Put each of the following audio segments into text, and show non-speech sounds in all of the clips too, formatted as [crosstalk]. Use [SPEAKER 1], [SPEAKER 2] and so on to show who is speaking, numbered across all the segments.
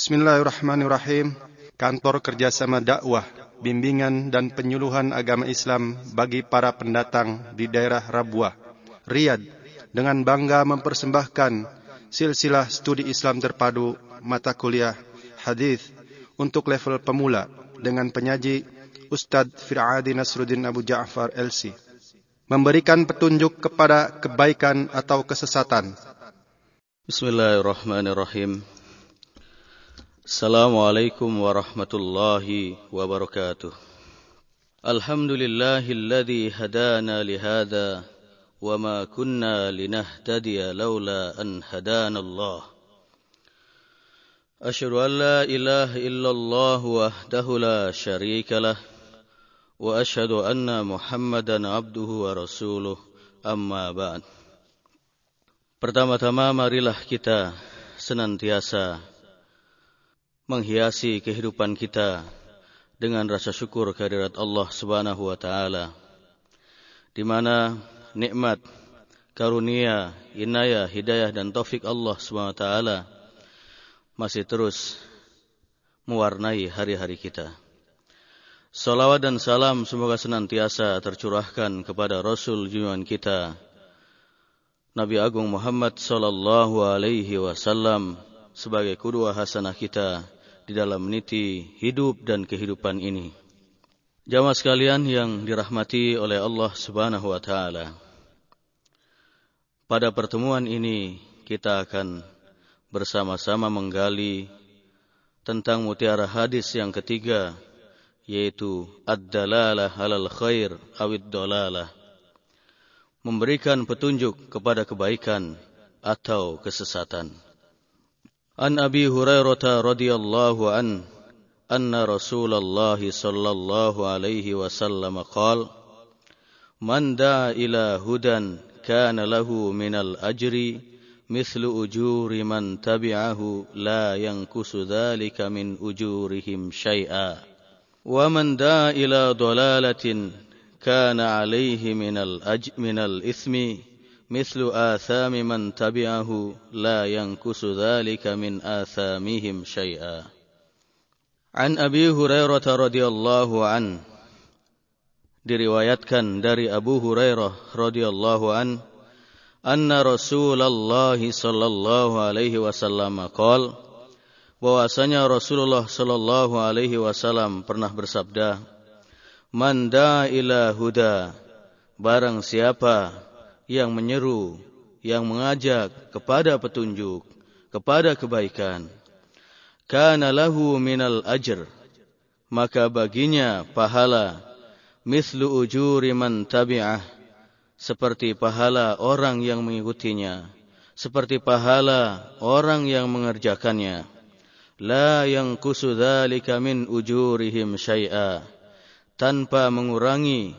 [SPEAKER 1] Bismillahirrahmanirrahim. Kantor Kerjasama Dakwah, Bimbingan dan Penyuluhan Agama Islam bagi para pendatang di daerah Rabuah, Riyadh, dengan bangga mempersembahkan silsilah studi Islam terpadu mata kuliah hadis untuk level pemula dengan penyaji Ustadz Fir'adi Nasruddin Abu Ja'far LC. Memberikan petunjuk kepada kebaikan atau kesesatan.
[SPEAKER 2] Bismillahirrahmanirrahim. Assalamualaikum warahmatullahi wabarakatuh. Alhamdulillahilladzi hadana lihada wa ma kunna linahtadiya laula an hadana Allah. Asyhadu an la ilaha illallah wahdahu la syarika lah wa asyhadu anna Muhammadan abduhu wa rasuluh amma ba'd. Pertama-tama marilah kita senantiasa menghiasi kehidupan kita dengan rasa syukur kehadirat Allah Subhanahu wa taala di mana nikmat karunia inayah hidayah dan taufik Allah Subhanahu wa taala masih terus mewarnai hari-hari kita. Salawat dan salam semoga senantiasa tercurahkan kepada Rasul junjungan kita Nabi Agung Muhammad sallallahu alaihi wasallam sebagai kedua hasanah kita di dalam meniti hidup dan kehidupan ini. Jamaah sekalian yang dirahmati oleh Allah Subhanahu wa taala. Pada pertemuan ini kita akan bersama-sama menggali tentang mutiara hadis yang ketiga yaitu ad-dalalah 'alal khair awid dalalah. Memberikan petunjuk kepada kebaikan atau kesesatan. عن أبي هريرة رضي الله عنه أن رسول الله صلى الله عليه وسلم قال من دعا إلى هدى كان له من الأجر مثل أجور من تبعه لا ينقص ذلك من أجورهم شيئا. ومن دعا إلى ضلالة كان عليه من, الأج من الإثم مثل آثام من تبعه لا ينكس ذلك من آثامهم شيئا عن أبي هريرة رضي الله عنه diriwayatkan dari Abu Hurairah radhiyallahu an anna Rasulullah sallallahu alaihi wasallam qaal bahwasanya Rasulullah sallallahu alaihi wasallam pernah bersabda man da ila huda barang siapa yang menyeru, yang mengajak kepada petunjuk, kepada kebaikan. Kana lahu minal ajr, maka baginya pahala mislu ujuri man tabi'ah, seperti pahala orang yang mengikutinya, seperti pahala orang yang mengerjakannya. La yang kusudhalika min ujurihim syai'a, tanpa mengurangi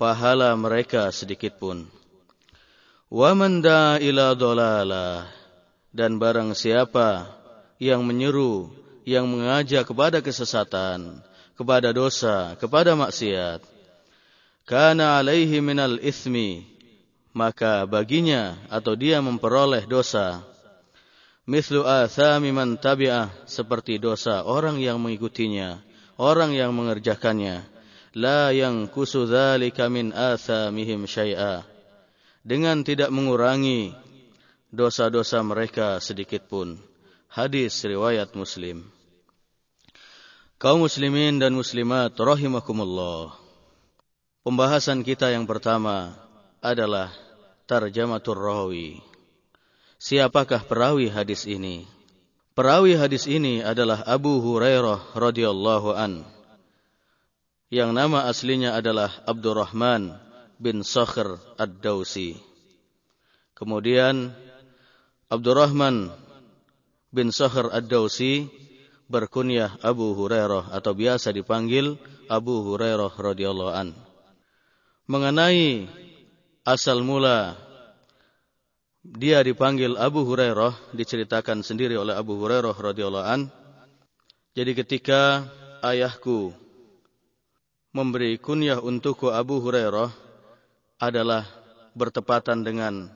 [SPEAKER 2] pahala mereka sedikit pun. Wa man ila dolala dan barang siapa yang menyeru, yang mengajak kepada kesesatan, kepada dosa, kepada maksiat, kana alaihi minal ithmi, maka baginya atau dia memperoleh dosa. Mislu athami man tabi'ah, seperti dosa orang yang mengikutinya, orang yang mengerjakannya. La yang kusu dhalika min athamihim syai'ah dengan tidak mengurangi dosa-dosa mereka sedikit pun. Hadis riwayat Muslim. Kaum muslimin dan muslimat rahimakumullah. Pembahasan kita yang pertama adalah tarjamatur rawi. Siapakah perawi hadis ini? Perawi hadis ini adalah Abu Hurairah radhiyallahu an. Yang nama aslinya adalah Abdurrahman bin Sakhr Ad-Dausi. Kemudian Abdurrahman bin Sakhr Ad-Dausi berkunyah Abu Hurairah atau biasa dipanggil Abu Hurairah radhiyallahu an. Mengenai asal mula dia dipanggil Abu Hurairah diceritakan sendiri oleh Abu Hurairah radhiyallahu an. Jadi ketika ayahku memberi kunyah untukku Abu Hurairah adalah bertepatan dengan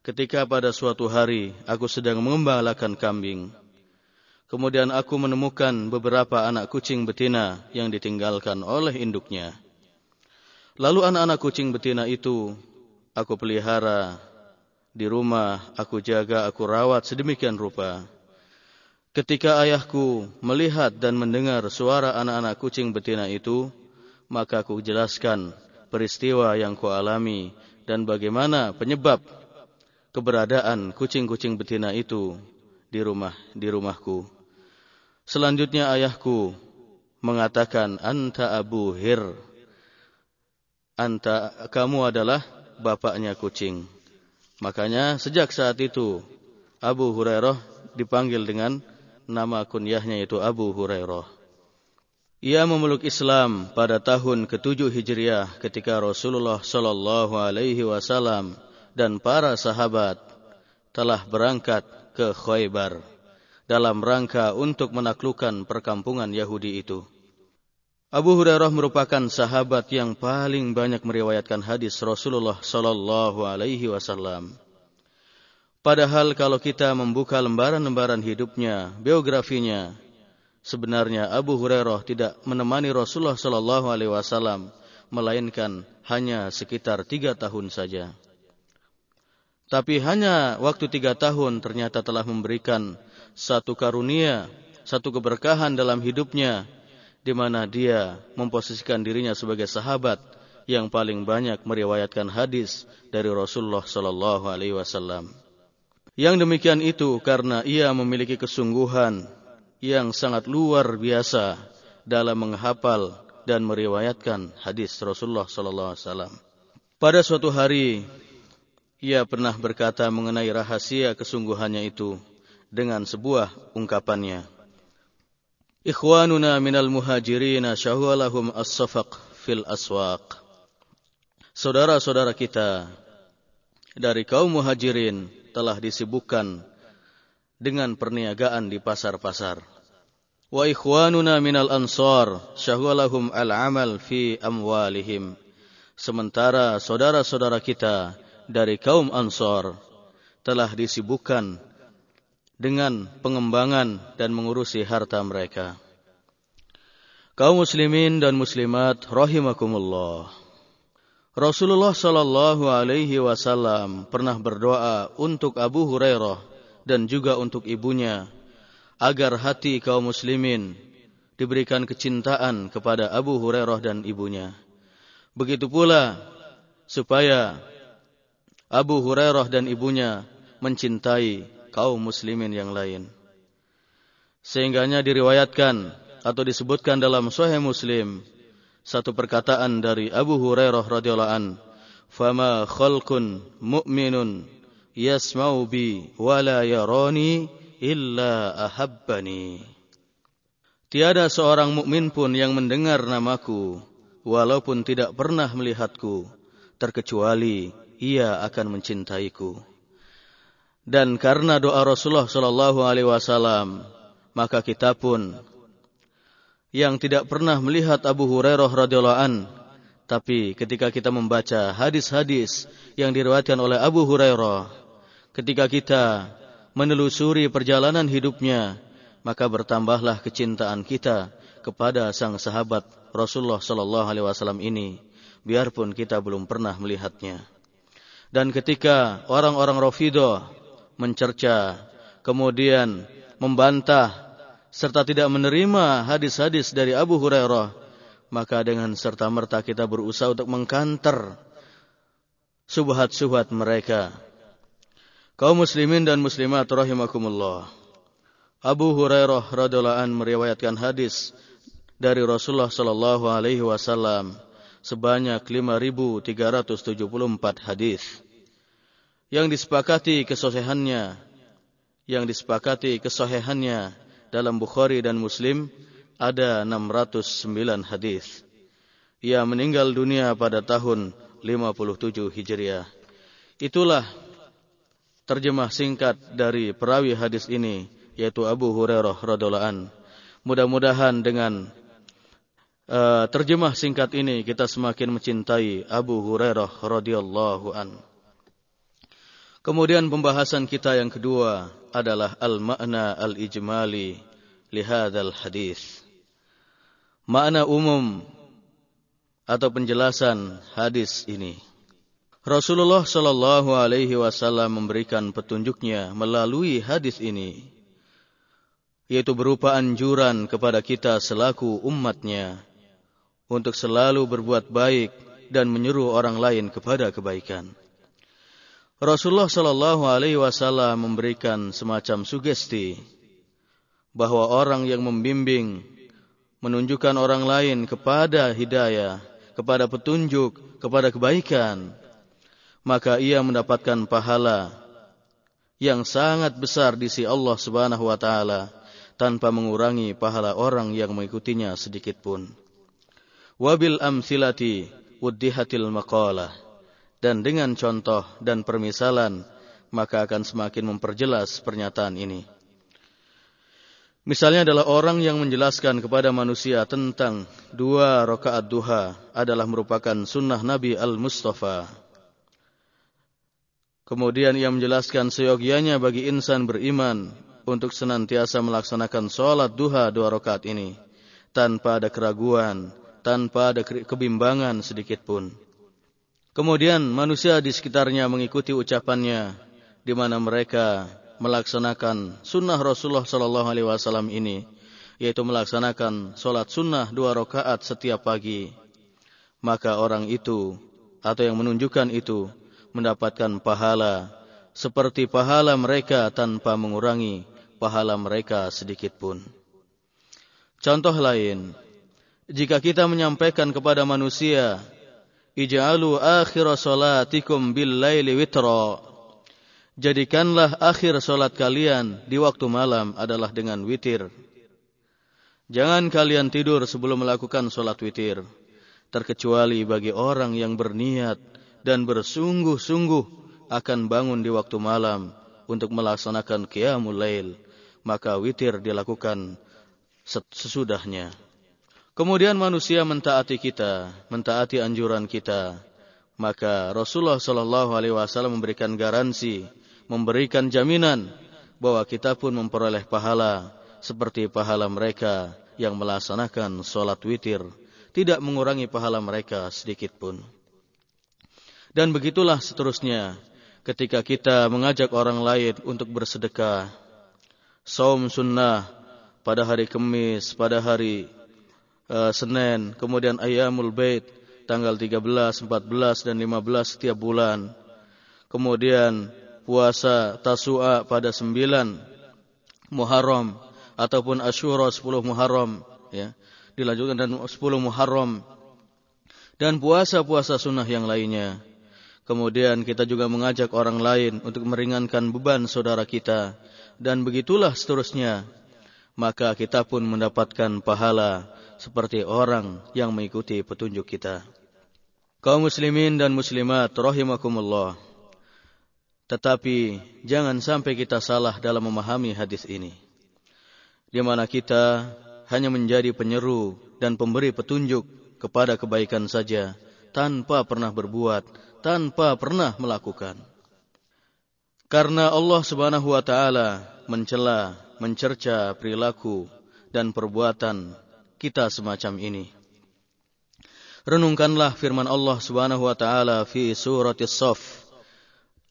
[SPEAKER 2] ketika pada suatu hari aku sedang mengembalakan kambing. Kemudian aku menemukan beberapa anak kucing betina yang ditinggalkan oleh induknya. Lalu anak-anak kucing betina itu aku pelihara di rumah, aku jaga, aku rawat sedemikian rupa. Ketika ayahku melihat dan mendengar suara anak-anak kucing betina itu, maka aku jelaskan peristiwa yang kualami dan bagaimana penyebab keberadaan kucing-kucing betina itu di rumah di rumahku. Selanjutnya ayahku mengatakan anta Abu Hir. Anta kamu adalah bapaknya kucing. Makanya sejak saat itu Abu Hurairah dipanggil dengan nama kunyahnya yaitu Abu Hurairah. Ia memeluk Islam pada tahun ke-7 Hijriah ketika Rasulullah sallallahu alaihi wasallam dan para sahabat telah berangkat ke Khaybar dalam rangka untuk menaklukkan perkampungan Yahudi itu. Abu Hurairah merupakan sahabat yang paling banyak meriwayatkan hadis Rasulullah sallallahu alaihi wasallam. Padahal kalau kita membuka lembaran-lembaran hidupnya, biografinya, sebenarnya Abu Hurairah tidak menemani Rasulullah sallallahu alaihi wasallam melainkan hanya sekitar tiga tahun saja. Tapi hanya waktu tiga tahun ternyata telah memberikan satu karunia, satu keberkahan dalam hidupnya, di mana dia memposisikan dirinya sebagai sahabat yang paling banyak meriwayatkan hadis dari Rasulullah Sallallahu Alaihi Wasallam. Yang demikian itu karena ia memiliki kesungguhan yang sangat luar biasa dalam menghafal dan meriwayatkan hadis Rasulullah Sallallahu Alaihi Wasallam. Pada suatu hari, ia pernah berkata mengenai rahasia kesungguhannya itu dengan sebuah ungkapannya. Ikhwanuna minal muhajirin syahwalahum as-safaq fil aswaq. Saudara-saudara kita dari kaum muhajirin telah disibukkan dengan perniagaan di pasar-pasar. Wa ikhwanuna minal ansar syahwalahum al-amal fi amwalihim. Sementara saudara-saudara kita dari kaum ansar telah disibukkan dengan pengembangan dan mengurusi harta mereka. Kaum muslimin dan muslimat rahimakumullah. Rasulullah sallallahu alaihi wasallam pernah berdoa untuk Abu Hurairah dan juga untuk ibunya agar hati kaum muslimin diberikan kecintaan kepada Abu Hurairah dan ibunya. Begitu pula supaya Abu Hurairah dan ibunya mencintai kaum muslimin yang lain. Sehingganya diriwayatkan atau disebutkan dalam Sahih Muslim satu perkataan dari Abu Hurairah radhiyallahu an, "Fama khalqun mu'minun bi wa la yarani illa ahabbani." Tiada seorang mukmin pun yang mendengar namaku walaupun tidak pernah melihatku terkecuali ia akan mencintaiku. Dan karena doa Rasulullah Shallallahu Alaihi Wasallam, maka kita pun yang tidak pernah melihat Abu Hurairah radhiyallahu an, tapi ketika kita membaca hadis-hadis yang diriwayatkan oleh Abu Hurairah, ketika kita menelusuri perjalanan hidupnya, maka bertambahlah kecintaan kita kepada sang sahabat Rasulullah Shallallahu Alaihi Wasallam ini, biarpun kita belum pernah melihatnya. Dan ketika orang-orang Rafidah mencerca, kemudian membantah, serta tidak menerima hadis-hadis dari Abu Hurairah, maka dengan serta-merta kita berusaha untuk mengkanter subhat-subhat mereka. Kaum muslimin dan muslimat rahimakumullah. Abu Hurairah radhiyallahu an meriwayatkan hadis dari Rasulullah sallallahu alaihi wasallam sebanyak 5374 hadis yang disepakati kesohihannya yang disepakati kesohihannya dalam Bukhari dan Muslim ada 609 hadis. Ia meninggal dunia pada tahun 57 Hijriah. Itulah terjemah singkat dari perawi hadis ini yaitu Abu Hurairah radhiallahu an. Mudah-mudahan dengan uh, terjemah singkat ini kita semakin mencintai Abu Hurairah radhiyallahu an. Kemudian pembahasan kita yang kedua adalah al-makna al-ijmali lihadzal hadis. Makna umum atau penjelasan hadis ini. Rasulullah Shallallahu Alaihi Wasallam memberikan petunjuknya melalui hadis ini, yaitu berupa anjuran kepada kita selaku umatnya untuk selalu berbuat baik dan menyuruh orang lain kepada kebaikan. Rasulullah Shallallahu Alaihi Wasallam memberikan semacam sugesti bahwa orang yang membimbing, menunjukkan orang lain kepada hidayah, kepada petunjuk, kepada kebaikan, maka ia mendapatkan pahala yang sangat besar di sisi Allah Subhanahu wa taala tanpa mengurangi pahala orang yang mengikutinya sedikit pun. Wabil amsilati wuddihatil maqalah dan dengan contoh dan permisalan maka akan semakin memperjelas pernyataan ini. Misalnya adalah orang yang menjelaskan kepada manusia tentang dua rakaat duha adalah merupakan sunnah Nabi Al-Mustafa. Kemudian ia menjelaskan seyogianya bagi insan beriman untuk senantiasa melaksanakan sholat duha dua rakaat ini tanpa ada keraguan, tanpa ada kebimbangan sedikit pun. Kemudian manusia di sekitarnya mengikuti ucapannya di mana mereka melaksanakan sunnah Rasulullah Sallallahu Alaihi Wasallam ini, yaitu melaksanakan sholat sunnah dua rakaat setiap pagi, maka orang itu atau yang menunjukkan itu mendapatkan pahala seperti pahala mereka tanpa mengurangi pahala mereka sedikit pun. Contoh lain, jika kita menyampaikan kepada manusia, Ij'alu akhir salatikum bil laili witra Jadikanlah akhir solat kalian di waktu malam adalah dengan witir. Jangan kalian tidur sebelum melakukan solat witir. Terkecuali bagi orang yang berniat dan bersungguh-sungguh akan bangun di waktu malam untuk melaksanakan qiyamul lail. Maka witir dilakukan sesudahnya. Kemudian manusia mentaati kita, mentaati anjuran kita. Maka Rasulullah Shallallahu Alaihi Wasallam memberikan garansi memberikan jaminan bahwa kita pun memperoleh pahala seperti pahala mereka yang melaksanakan sholat witir, tidak mengurangi pahala mereka sedikit pun. Dan begitulah seterusnya ketika kita mengajak orang lain untuk bersedekah, saum sunnah pada hari Kamis, pada hari uh, Senin, kemudian ayamul bait tanggal 13, 14 dan 15 setiap bulan. Kemudian puasa Tasua pada sembilan Muharram ataupun Asyura sepuluh Muharram ya dilanjutkan dan sepuluh Muharram dan puasa-puasa sunnah yang lainnya. Kemudian kita juga mengajak orang lain untuk meringankan beban saudara kita dan begitulah seterusnya. Maka kita pun mendapatkan pahala seperti orang yang mengikuti petunjuk kita. Kaum muslimin dan muslimat rahimakumullah. Tetapi jangan sampai kita salah dalam memahami hadis ini. Di mana kita hanya menjadi penyeru dan pemberi petunjuk kepada kebaikan saja tanpa pernah berbuat, tanpa pernah melakukan. Karena Allah Subhanahu wa taala mencela, mencerca perilaku dan perbuatan kita semacam ini. Renungkanlah firman Allah Subhanahu wa taala fi surah As-Saff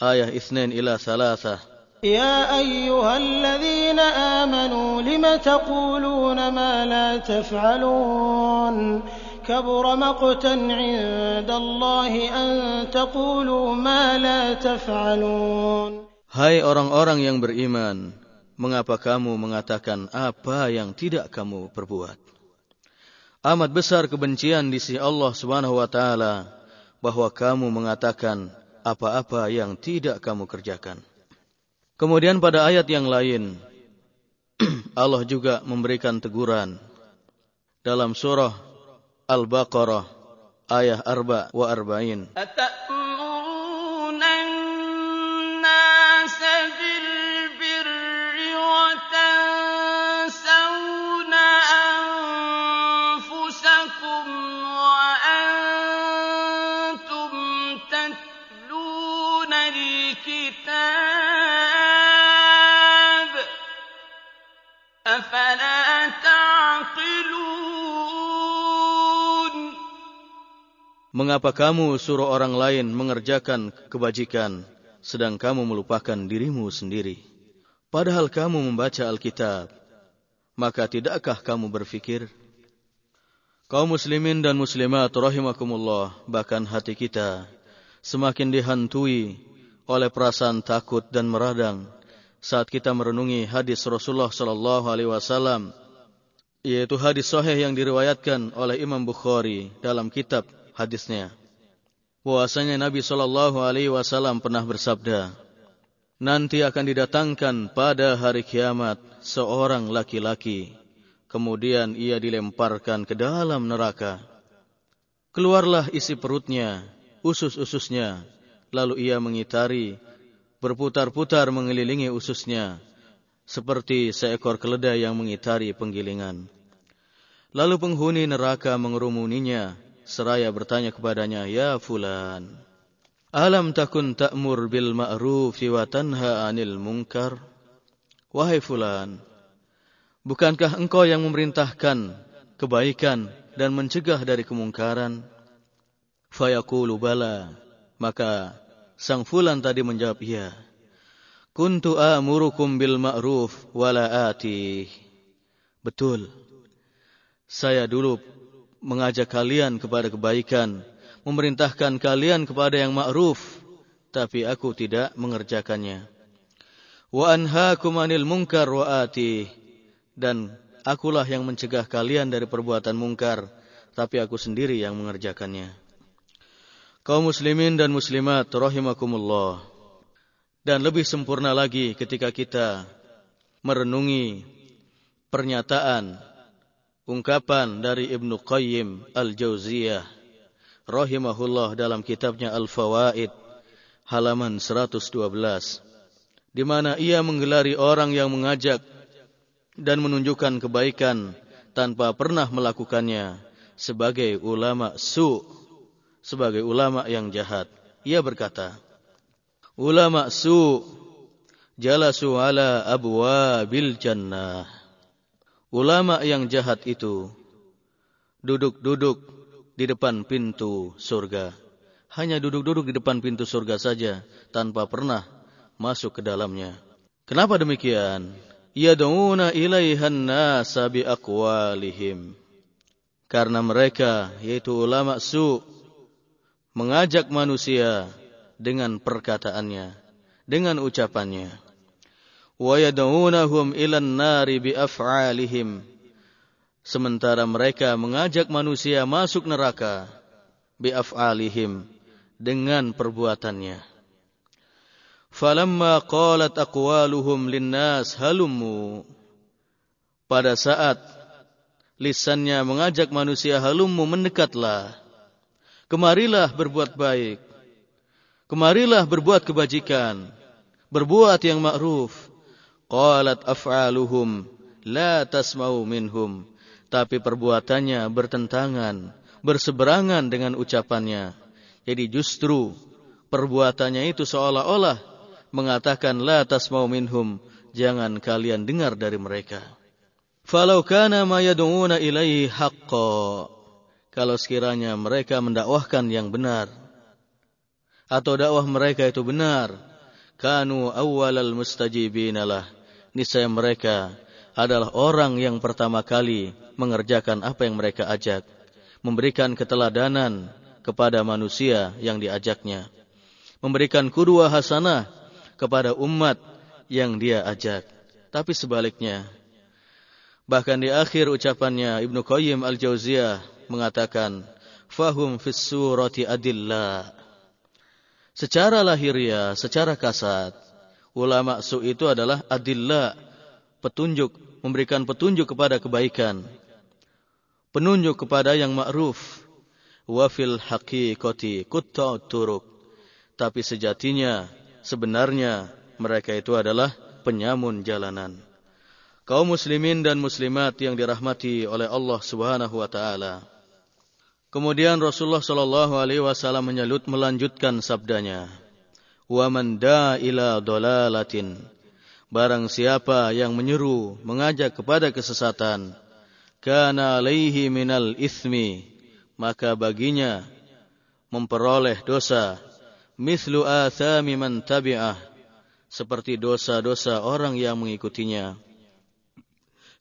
[SPEAKER 2] آية اثنين إلى ثلاثة
[SPEAKER 3] يا أيها الذين آمنوا لم تقولون ما لا تفعلون كبر مقتا عند الله أن تقولوا ما لا تفعلون
[SPEAKER 2] Hai orang-orang yang beriman, mengapa kamu mengatakan apa yang tidak kamu perbuat? Amat besar kebencian di sisi Allah Subhanahu wa taala bahwa kamu mengatakan apa-apa yang tidak kamu kerjakan. Kemudian pada ayat yang lain, [clears throat] Allah juga memberikan teguran dalam surah Al-Baqarah ayat arba wa arba'in. Mengapa kamu suruh orang lain mengerjakan kebajikan, sedang kamu melupakan dirimu sendiri? Padahal kamu membaca Alkitab, maka tidakkah kamu berfikir? Kaum muslimin dan muslimat rahimakumullah, bahkan hati kita semakin dihantui oleh perasaan takut dan meradang saat kita merenungi hadis Rasulullah sallallahu alaihi wasallam yaitu hadis sahih yang diriwayatkan oleh Imam Bukhari dalam kitab hadisnya. Bahwasanya Nabi sallallahu alaihi wasallam pernah bersabda, "Nanti akan didatangkan pada hari kiamat seorang laki-laki, kemudian ia dilemparkan ke dalam neraka. Keluarlah isi perutnya, usus-ususnya, lalu ia mengitari, berputar-putar mengelilingi ususnya, seperti seekor keledai yang mengitari penggilingan. Lalu penghuni neraka mengerumuninya, seraya bertanya kepadanya, Ya fulan, alam takun ta'mur bil ma'rufi wa tanha anil munkar? Wahai fulan, bukankah engkau yang memerintahkan kebaikan dan mencegah dari kemungkaran? Fayaqulu bala, maka sang fulan tadi menjawab iya. Kuntu amurukum bil ma'ruf wala. Betul. Saya dulu mengajak kalian kepada kebaikan, memerintahkan kalian kepada yang ma'ruf, tapi aku tidak mengerjakannya. Wa anhaakum anil munkar wa ati. Dan akulah yang mencegah kalian dari perbuatan mungkar, tapi aku sendiri yang mengerjakannya kaum muslimin dan muslimat rahimakumullah. Dan lebih sempurna lagi ketika kita merenungi pernyataan ungkapan dari Ibnu Qayyim Al-Jauziyah rahimahullah dalam kitabnya Al-Fawaid halaman 112 di mana ia menggelari orang yang mengajak dan menunjukkan kebaikan tanpa pernah melakukannya sebagai ulama su' sebagai ulama yang jahat. Ia berkata, Ulama su jalasu ala abwabil jannah. Ulama yang jahat itu duduk-duduk di depan pintu surga. Hanya duduk-duduk di depan pintu surga saja tanpa pernah masuk ke dalamnya. Kenapa demikian? Yad'una ilaihan nasa bi aqwalihim. Karena mereka yaitu ulama su mengajak manusia dengan perkataannya, dengan ucapannya. Wa yad'unahum ilan nari bi af'alihim. Sementara mereka mengajak manusia masuk neraka bi af'alihim dengan perbuatannya. Falamma qalat aqwaluhum linnas halummu. Pada saat lisannya mengajak manusia halummu mendekatlah Kemarilah berbuat baik. Kemarilah berbuat kebajikan. Berbuat yang ma'ruf. Qalat af'aluhum la tasma'u minhum. Tapi perbuatannya bertentangan, berseberangan dengan ucapannya. Jadi justru perbuatannya itu seolah-olah mengatakan la tasma'u minhum. Jangan kalian dengar dari mereka. Falau kana ma yad'una ilaihi kalau sekiranya mereka mendakwahkan yang benar atau dakwah mereka itu benar kanu awwalal mustajibinalah niscaya mereka adalah orang yang pertama kali mengerjakan apa yang mereka ajak. Memberikan keteladanan kepada manusia yang diajaknya. Memberikan kudua hasanah kepada umat yang dia ajak. Tapi sebaliknya bahkan di akhir ucapannya Ibnu Qayyim Al-Jauziyah mengatakan fahum fis surati adillah. Secara lahiriah, secara kasat, ulama su itu adalah adillah, petunjuk, memberikan petunjuk kepada kebaikan. Penunjuk kepada yang ma'ruf. Wa fil haqiqati turuk. Tapi sejatinya, sebenarnya mereka itu adalah penyamun jalanan. Kaum muslimin dan muslimat yang dirahmati oleh Allah Subhanahu wa taala. Kemudian Rasulullah Shallallahu Alaihi Wasallam menyalut melanjutkan sabdanya, "Wa man ila dolalatin Barang siapa yang menyeru, mengajak kepada kesesatan, kana alaihi minal ithmi, maka baginya memperoleh dosa, mislu athami man tabi'ah, seperti dosa-dosa orang yang mengikutinya.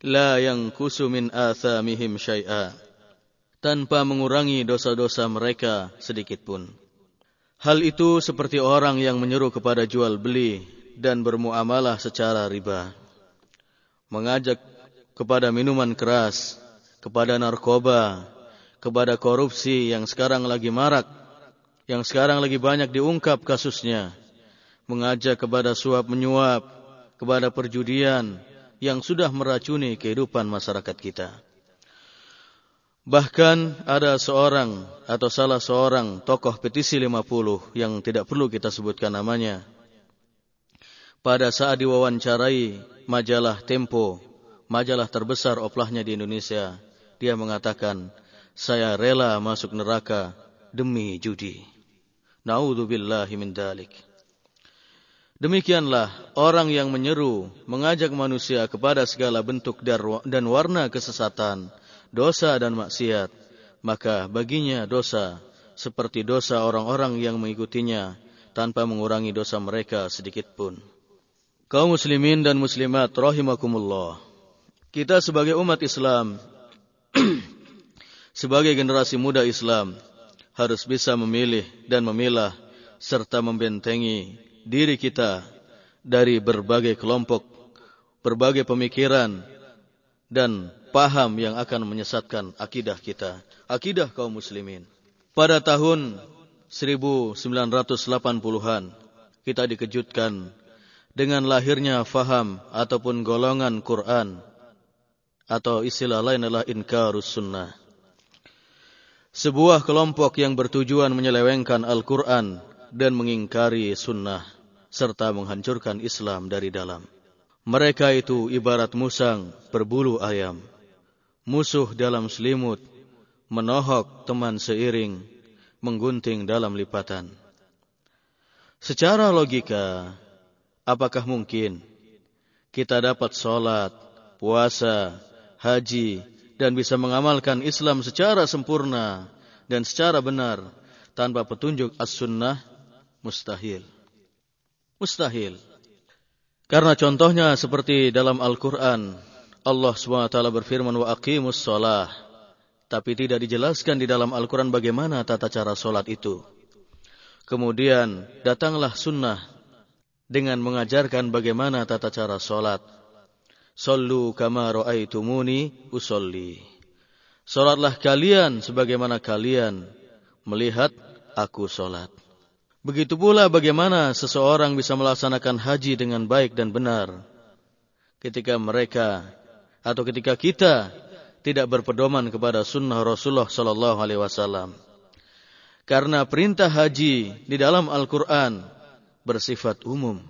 [SPEAKER 2] La yang kusu min athamihim syai'a, tanpa mengurangi dosa-dosa mereka sedikit pun. Hal itu seperti orang yang menyeru kepada jual beli dan bermuamalah secara riba. Mengajak kepada minuman keras, kepada narkoba, kepada korupsi yang sekarang lagi marak, yang sekarang lagi banyak diungkap kasusnya. Mengajak kepada suap menyuap, kepada perjudian yang sudah meracuni kehidupan masyarakat kita. Bahkan ada seorang atau salah seorang tokoh petisi 50 yang tidak perlu kita sebutkan namanya pada saat diwawancarai majalah Tempo, majalah terbesar oplahnya di Indonesia, dia mengatakan, saya rela masuk neraka demi judi. Naudzubillahi min dalik. Demikianlah orang yang menyeru, mengajak manusia kepada segala bentuk dan warna kesesatan, dosa dan maksiat, maka baginya dosa seperti dosa orang-orang yang mengikutinya tanpa mengurangi dosa mereka sedikit pun. Kaum muslimin dan muslimat rahimakumullah. Kita sebagai umat Islam [clears throat] sebagai generasi muda Islam harus bisa memilih dan memilah serta membentengi diri kita dari berbagai kelompok, berbagai pemikiran dan paham yang akan menyesatkan akidah kita, akidah kaum muslimin. Pada tahun 1980-an kita dikejutkan dengan lahirnya faham ataupun golongan Quran atau istilah lain adalah inkarus sunnah. Sebuah kelompok yang bertujuan menyelewengkan Al-Quran dan mengingkari sunnah serta menghancurkan Islam dari dalam. Mereka itu ibarat musang berbulu ayam, musuh dalam selimut, menohok teman seiring, menggunting dalam lipatan. Secara logika, Apakah mungkin kita dapat sholat, puasa, haji, dan bisa mengamalkan Islam secara sempurna dan secara benar tanpa petunjuk as-sunnah? Mustahil. Mustahil. Karena contohnya seperti dalam Al-Quran, Allah SWT berfirman, wa aqimus sholah. Tapi tidak dijelaskan di dalam Al-Quran bagaimana tata cara sholat itu. Kemudian datanglah sunnah dengan mengajarkan bagaimana tata cara solat. Sallu kama ra'aitumuni usolli. Solatlah kalian sebagaimana kalian melihat aku solat. Begitu pula bagaimana seseorang bisa melaksanakan haji dengan baik dan benar. Ketika mereka atau ketika kita tidak berpedoman kepada sunnah Rasulullah Sallallahu Alaihi Wasallam. Karena perintah haji di dalam Al-Quran bersifat umum.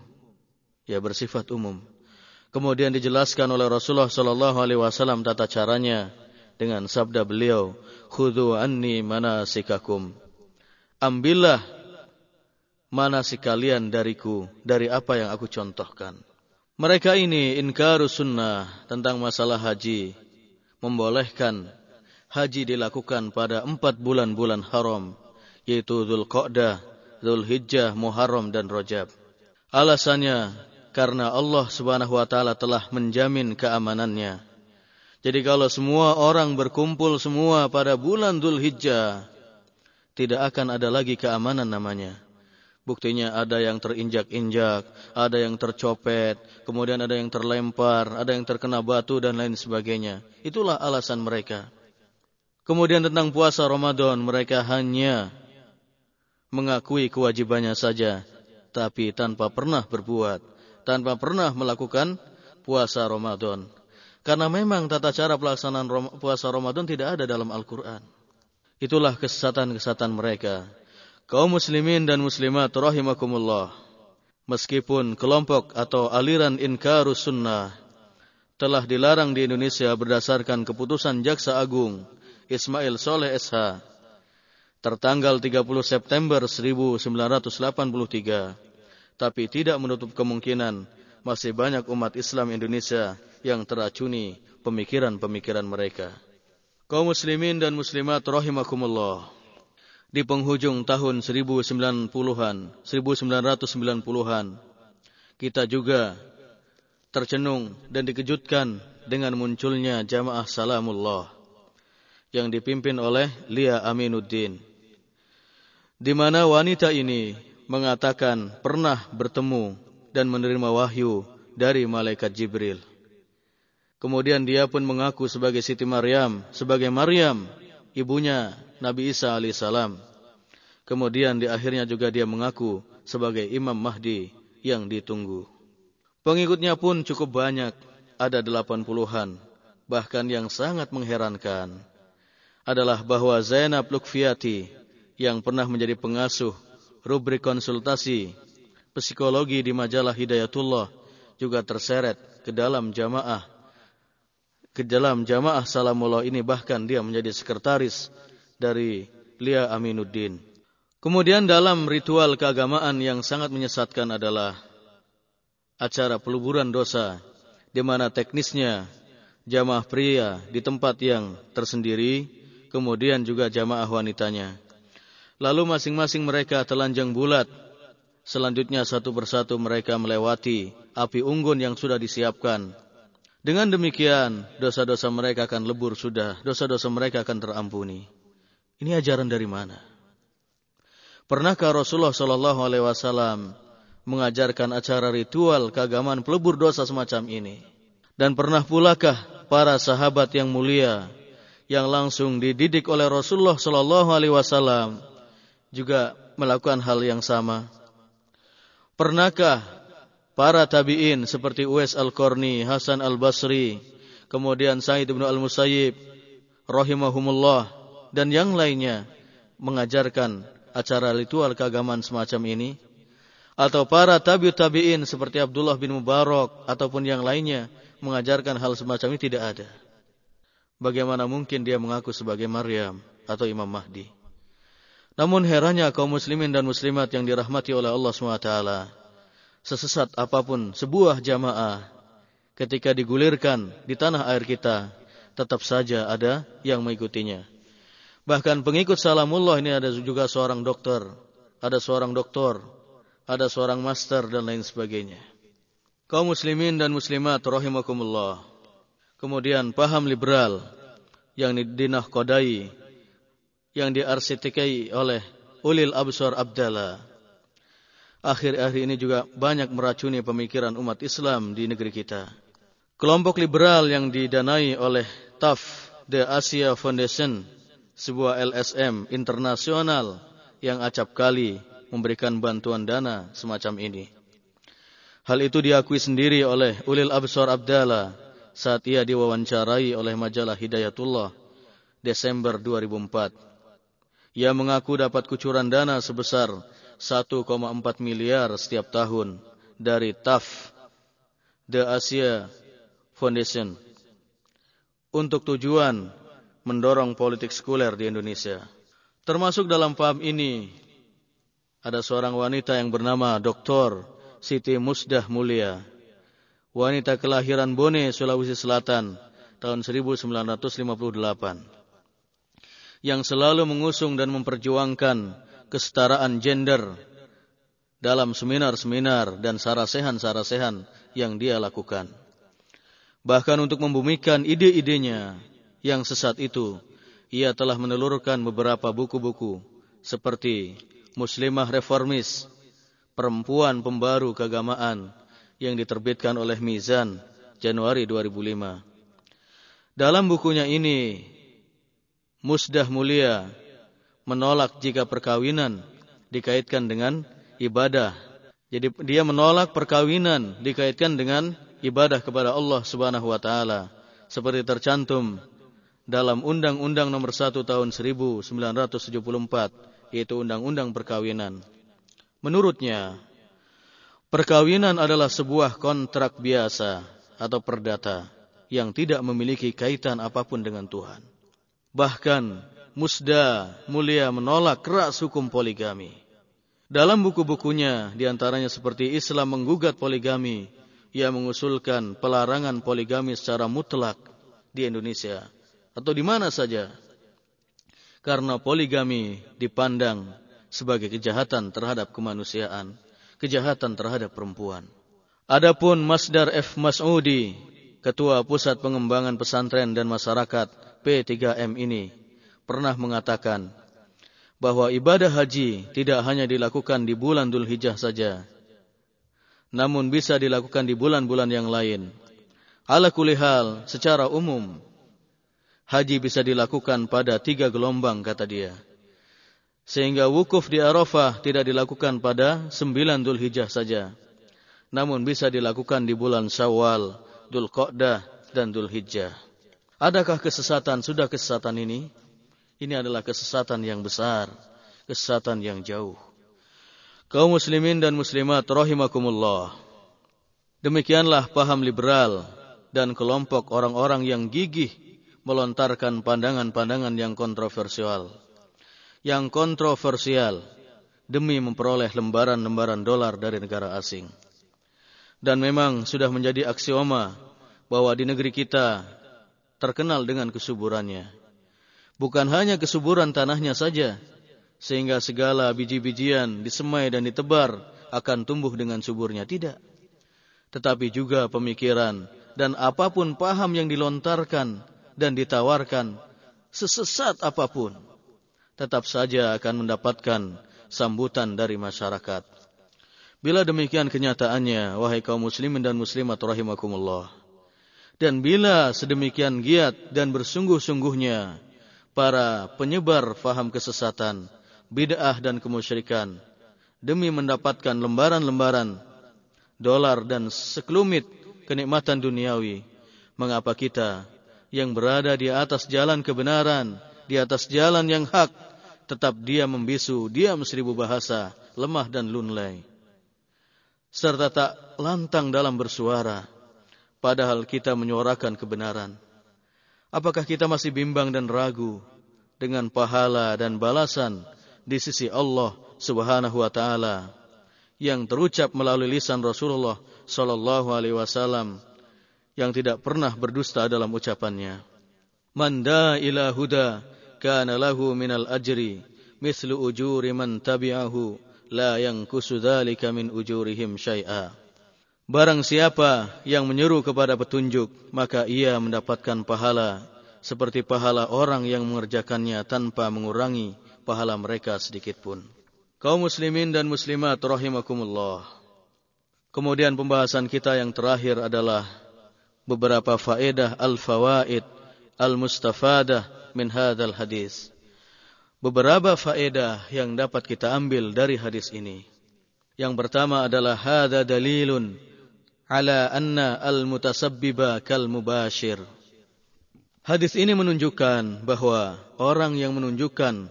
[SPEAKER 2] Ya, bersifat umum. Kemudian dijelaskan oleh Rasulullah sallallahu alaihi wasallam tata caranya dengan sabda beliau, "Khudhu anni manasikakum." Ambillah manasik kalian dariku dari apa yang aku contohkan. Mereka ini inkaru sunnah tentang masalah haji, membolehkan haji dilakukan pada empat bulan-bulan haram, yaitu Dhul Qa'dah, Zulhijjah, Muharram dan Rajab. Alasannya karena Allah Subhanahu wa taala telah menjamin keamanannya. Jadi kalau semua orang berkumpul semua pada bulan Zulhijjah, tidak akan ada lagi keamanan namanya. Buktinya ada yang terinjak-injak, ada yang tercopet, kemudian ada yang terlempar, ada yang terkena batu dan lain sebagainya. Itulah alasan mereka. Kemudian tentang puasa Ramadan, mereka hanya mengakui kewajibannya saja, tapi tanpa pernah berbuat, tanpa pernah melakukan puasa Ramadan. Karena memang tata cara pelaksanaan puasa Ramadan tidak ada dalam Al-Quran. Itulah kesesatan-kesesatan mereka. Kaum muslimin dan muslimat rahimakumullah. Meskipun kelompok atau aliran inkarus sunnah telah dilarang di Indonesia berdasarkan keputusan Jaksa Agung Ismail Soleh SH tertanggal 30 September 1983, tapi tidak menutup kemungkinan masih banyak umat Islam Indonesia yang teracuni pemikiran-pemikiran mereka. Kaum muslimin dan muslimat rahimakumullah. Di penghujung tahun 1090-an, 1990-an, kita juga tercenung dan dikejutkan dengan munculnya jamaah Salamullah yang dipimpin oleh Lia Aminuddin. Di mana wanita ini mengatakan pernah bertemu dan menerima wahyu dari malaikat Jibril. Kemudian dia pun mengaku sebagai Siti Maryam, sebagai Maryam, ibunya Nabi Isa alaihissalam. Kemudian di akhirnya juga dia mengaku sebagai Imam Mahdi yang ditunggu. Pengikutnya pun cukup banyak, ada delapan puluhan. Bahkan yang sangat mengherankan adalah bahwa Zainab Lukfiati yang pernah menjadi pengasuh rubrik konsultasi psikologi di majalah Hidayatullah juga terseret ke dalam jamaah ke dalam jamaah Salamullah ini bahkan dia menjadi sekretaris dari Lia Aminuddin. Kemudian dalam ritual keagamaan yang sangat menyesatkan adalah acara peluburan dosa di mana teknisnya jamaah pria di tempat yang tersendiri, kemudian juga jamaah wanitanya. Lalu masing-masing mereka telanjang bulat. Selanjutnya satu persatu mereka melewati api unggun yang sudah disiapkan. Dengan demikian, dosa-dosa mereka akan lebur sudah, dosa-dosa mereka akan terampuni. Ini ajaran dari mana? Pernahkah Rasulullah Shallallahu Alaihi Wasallam mengajarkan acara ritual keagamaan pelebur dosa semacam ini? Dan pernah pulakah para sahabat yang mulia yang langsung dididik oleh Rasulullah Shallallahu Alaihi Wasallam juga melakukan hal yang sama? Pernahkah para tabi'in seperti Uwais Al-Qarni, Hasan Al-Basri, kemudian Said bin Al-Musayyib, rahimahumullah, dan yang lainnya mengajarkan acara ritual keagamaan semacam ini? Atau para tabi'ut tabi'in seperti Abdullah bin Mubarak ataupun yang lainnya mengajarkan hal semacam ini tidak ada. Bagaimana mungkin dia mengaku sebagai Maryam atau Imam Mahdi? Namun herannya kaum muslimin dan muslimat yang dirahmati oleh Allah SWT. Sesesat apa pun sebuah jamaah ketika digulirkan di tanah air kita, tetap saja ada yang mengikutinya. Bahkan pengikut Salamullah ini ada juga seorang dokter, ada seorang doktor, ada seorang master dan lain sebagainya. Kaum muslimin dan muslimat rahimakumullah. Kemudian paham liberal yang dinahkodai yang diarsitekai oleh Ulil Absar Abdallah. Akhir-akhir ini juga banyak meracuni pemikiran umat Islam di negeri kita. Kelompok liberal yang didanai oleh TAF, The Asia Foundation, sebuah LSM internasional yang acap kali memberikan bantuan dana semacam ini. Hal itu diakui sendiri oleh Ulil Absar Abdallah saat ia diwawancarai oleh majalah Hidayatullah Desember 2004. Ia mengaku dapat kucuran dana sebesar 1,4 miliar setiap tahun dari TAF, The Asia Foundation, untuk tujuan mendorong politik sekuler di Indonesia. Termasuk dalam paham ini, ada seorang wanita yang bernama Dr. Siti Musdah Mulia, wanita kelahiran Bone, Sulawesi Selatan, tahun 1958 yang selalu mengusung dan memperjuangkan kesetaraan gender dalam seminar-seminar dan sarasehan-sarasehan yang dia lakukan. Bahkan untuk membumikan ide-idenya yang sesat itu, ia telah menelurkan beberapa buku-buku seperti Muslimah Reformis, Perempuan Pembaru Keagamaan yang diterbitkan oleh Mizan Januari 2005. Dalam bukunya ini, Musdah mulia menolak jika perkawinan dikaitkan dengan ibadah. Jadi dia menolak perkawinan dikaitkan dengan ibadah kepada Allah Subhanahu wa taala seperti tercantum dalam Undang-Undang Nomor 1 Tahun 1974 yaitu Undang-Undang Perkawinan. Menurutnya, perkawinan adalah sebuah kontrak biasa atau perdata yang tidak memiliki kaitan apa pun dengan Tuhan. Bahkan Musda mulia menolak keras hukum poligami. Dalam buku-bukunya di antaranya seperti Islam menggugat poligami ia mengusulkan pelarangan poligami secara mutlak di Indonesia atau di mana saja. Karena poligami dipandang sebagai kejahatan terhadap kemanusiaan, kejahatan terhadap perempuan. Adapun Masdar F. Mas'udi, Ketua Pusat Pengembangan Pesantren dan Masyarakat P3M ini, pernah mengatakan bahwa ibadah haji tidak hanya dilakukan di bulan Dhul Hijjah saja, namun bisa dilakukan di bulan-bulan yang lain. Ala kulihal, secara umum, haji bisa dilakukan pada tiga gelombang, kata dia. Sehingga wukuf di Arafah tidak dilakukan pada sembilan Dhul Hijjah saja. Namun bisa dilakukan di bulan Syawal, Dhul Qa'dah, dan Dhul Hijjah. Adakah kesesatan? Sudah kesesatan ini? Ini adalah kesesatan yang besar. Kesesatan yang jauh. Kaum muslimin dan muslimat rahimakumullah. Demikianlah paham liberal dan kelompok orang-orang yang gigih melontarkan pandangan-pandangan yang kontroversial yang kontroversial demi memperoleh lembaran-lembaran dolar dari negara asing. Dan memang sudah menjadi aksioma bahwa di negeri kita terkenal dengan kesuburannya. Bukan hanya kesuburan tanahnya saja, sehingga segala biji-bijian disemai dan ditebar akan tumbuh dengan suburnya. Tidak. Tetapi juga pemikiran dan apa pun paham yang dilontarkan dan ditawarkan, sesesat apa pun, tetap saja akan mendapatkan sambutan dari masyarakat. Bila demikian kenyataannya, wahai kaum muslimin dan muslimat rahimakumullah. Dan bila sedemikian giat dan bersungguh-sungguhnya para penyebar faham kesesatan, bid'ah dan kemusyrikan demi mendapatkan lembaran-lembaran dolar dan sekelumit kenikmatan duniawi, mengapa kita yang berada di atas jalan kebenaran, di atas jalan yang hak, tetap dia membisu, diam seribu bahasa, lemah dan lunlai. Serta tak lantang dalam bersuara, padahal kita menyuarakan kebenaran. Apakah kita masih bimbang dan ragu dengan pahala dan balasan di sisi Allah Subhanahu wa taala yang terucap melalui lisan Rasulullah sallallahu alaihi wasallam yang tidak pernah berdusta dalam ucapannya. Manda ila huda kana lahu minal ajri mislu ujuri man tabi'ahu la yankusu dzalika min ujurihim syai'a. Barang siapa yang menyeru kepada petunjuk, maka ia mendapatkan pahala seperti pahala orang yang mengerjakannya tanpa mengurangi pahala mereka sedikit pun. Kaum muslimin dan muslimat rahimakumullah. Kemudian pembahasan kita yang terakhir adalah beberapa faedah al-fawaid al-mustafadah min hadzal hadis. Beberapa faedah yang dapat kita ambil dari hadis ini. Yang pertama adalah hadza dalilun ala anna al-mutasabbiba kal mubashir. Hadis ini menunjukkan bahwa orang yang menunjukkan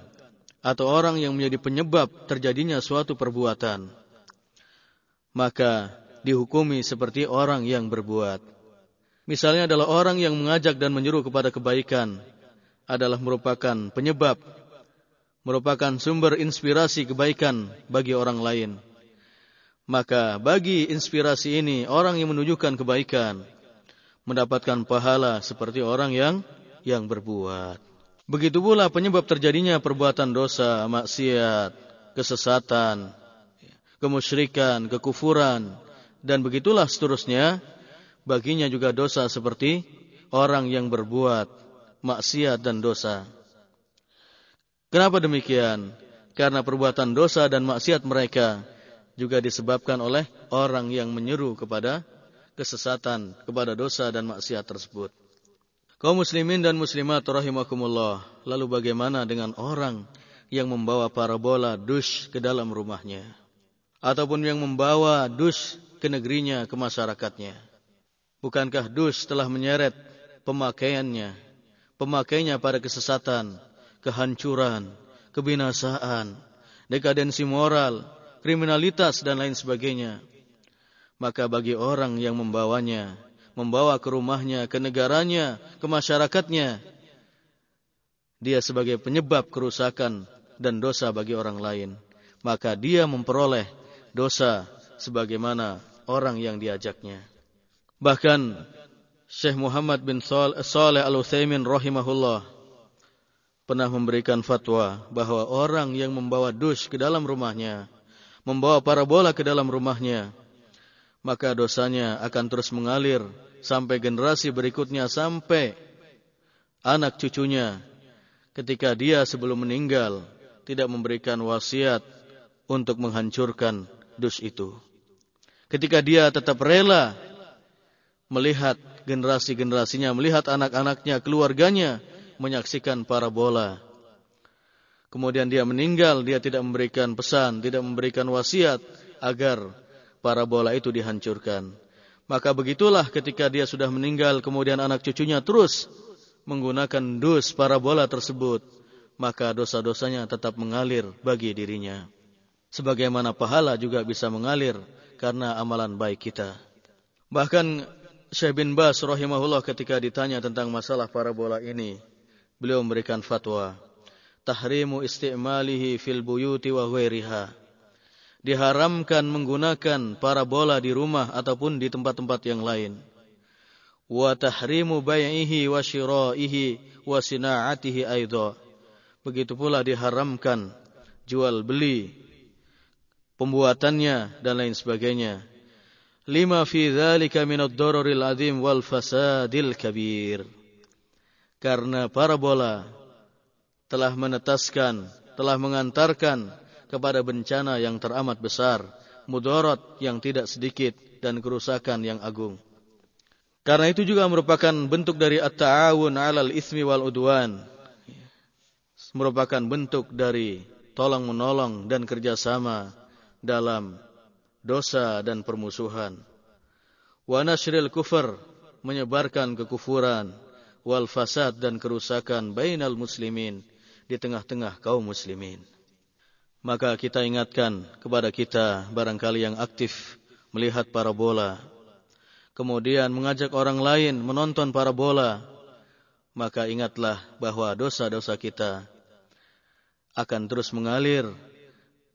[SPEAKER 2] atau orang yang menjadi penyebab terjadinya suatu perbuatan maka dihukumi seperti orang yang berbuat. Misalnya adalah orang yang mengajak dan menyuruh kepada kebaikan adalah merupakan penyebab, merupakan sumber inspirasi kebaikan bagi orang lain. Maka bagi inspirasi ini, orang yang menunjukkan kebaikan mendapatkan pahala seperti orang yang yang berbuat. Begitu pula penyebab terjadinya perbuatan dosa, maksiat, kesesatan, kemusyrikan, kekufuran, dan begitulah seterusnya, baginya juga dosa seperti orang yang berbuat maksiat dan dosa. Kenapa demikian? Karena perbuatan dosa dan maksiat mereka juga disebabkan oleh orang yang menyeru kepada kesesatan, kepada dosa dan maksiat tersebut. Kaum muslimin dan muslimat rahimakumullah. Lalu bagaimana dengan orang yang membawa parabola dus ke dalam rumahnya? Ataupun yang membawa dus ke negerinya, ke masyarakatnya? Bukankah dus telah menyeret pemakaiannya, pemakainya pada kesesatan, kehancuran, kebinasaan, dekadensi moral, kriminalitas dan lain sebagainya. Maka bagi orang yang membawanya, membawa ke rumahnya, ke negaranya, ke masyarakatnya, dia sebagai penyebab kerusakan dan dosa bagi orang lain. Maka dia memperoleh dosa sebagaimana orang yang diajaknya. Bahkan Syekh Muhammad bin Saleh Al-Utsaimin rahimahullah pernah memberikan fatwa bahwa orang yang membawa dus ke dalam rumahnya, membawa parabola ke dalam rumahnya, maka dosanya akan terus mengalir sampai generasi berikutnya sampai anak cucunya ketika dia sebelum meninggal tidak memberikan wasiat untuk menghancurkan dus itu. Ketika dia tetap rela melihat generasi-generasinya, melihat anak-anaknya, keluarganya menyaksikan parabola. Kemudian dia meninggal, dia tidak memberikan pesan, tidak memberikan wasiat agar parabola itu dihancurkan. Maka begitulah ketika dia sudah meninggal, kemudian anak cucunya terus menggunakan dus parabola tersebut, maka dosa-dosanya tetap mengalir bagi dirinya. Sebagaimana pahala juga bisa mengalir karena amalan baik kita. Bahkan Syekh bin Bas rahimahullah ketika ditanya tentang masalah parabola ini, beliau memberikan fatwa, tahrimu istimalihi fil buyuti wa ghairiha. Diharamkan menggunakan parabola di rumah ataupun di tempat-tempat yang lain. Wa tahrimu bai'ihi wa syira'ihi wa sina'atihi aidha. Begitu pula diharamkan jual beli, pembuatannya dan lain sebagainya lima fi dzalika min ad-dararil azim wal fasadil kabir. Karena parabola telah menetaskan, telah mengantarkan kepada bencana yang teramat besar, mudarat yang tidak sedikit dan kerusakan yang agung. Karena itu juga merupakan bentuk dari at-ta'awun 'alal ismi wal udwan. Merupakan bentuk dari tolong menolong dan kerjasama dalam dosa dan permusuhan. Wa nashril kufur menyebarkan kekufuran wal fasad dan kerusakan bainal muslimin di tengah-tengah kaum muslimin. Maka kita ingatkan kepada kita barangkali yang aktif melihat parabola, kemudian mengajak orang lain menonton parabola, maka ingatlah bahwa dosa-dosa kita akan terus mengalir.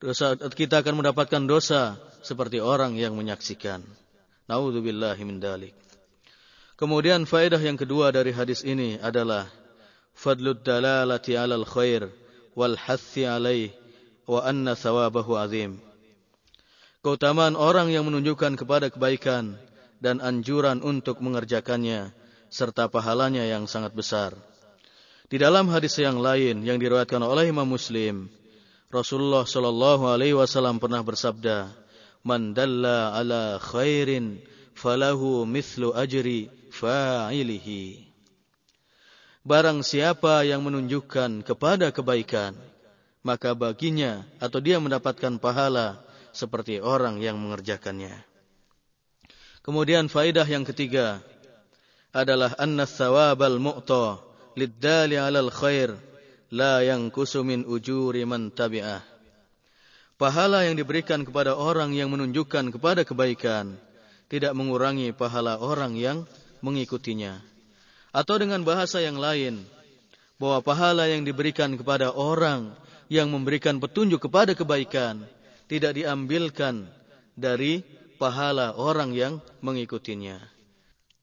[SPEAKER 2] Dosa kita akan mendapatkan dosa seperti orang yang menyaksikan. Nauzubillahi min dalik. Kemudian faedah yang kedua dari hadis ini adalah fadlud dalalati 'alal khair wal hathi 'alaih wa anna thawabahu azim. Keutamaan orang yang menunjukkan kepada kebaikan dan anjuran untuk mengerjakannya serta pahalanya yang sangat besar. Di dalam hadis yang lain yang diriwayatkan oleh Imam Muslim, Rasulullah Shallallahu alaihi wasallam pernah bersabda, man dalla ala khairin falahu mithlu ajri fa'ilihi. Barang siapa yang menunjukkan kepada kebaikan, maka baginya atau dia mendapatkan pahala seperti orang yang mengerjakannya. Kemudian faidah yang ketiga adalah anna thawabal mu'ta liddali alal khair la yankusu min ujuri man tabi'ah pahala yang diberikan kepada orang yang menunjukkan kepada kebaikan tidak mengurangi pahala orang yang mengikutinya. Atau dengan bahasa yang lain, bahwa pahala yang diberikan kepada orang yang memberikan petunjuk kepada kebaikan tidak diambilkan dari pahala orang yang mengikutinya.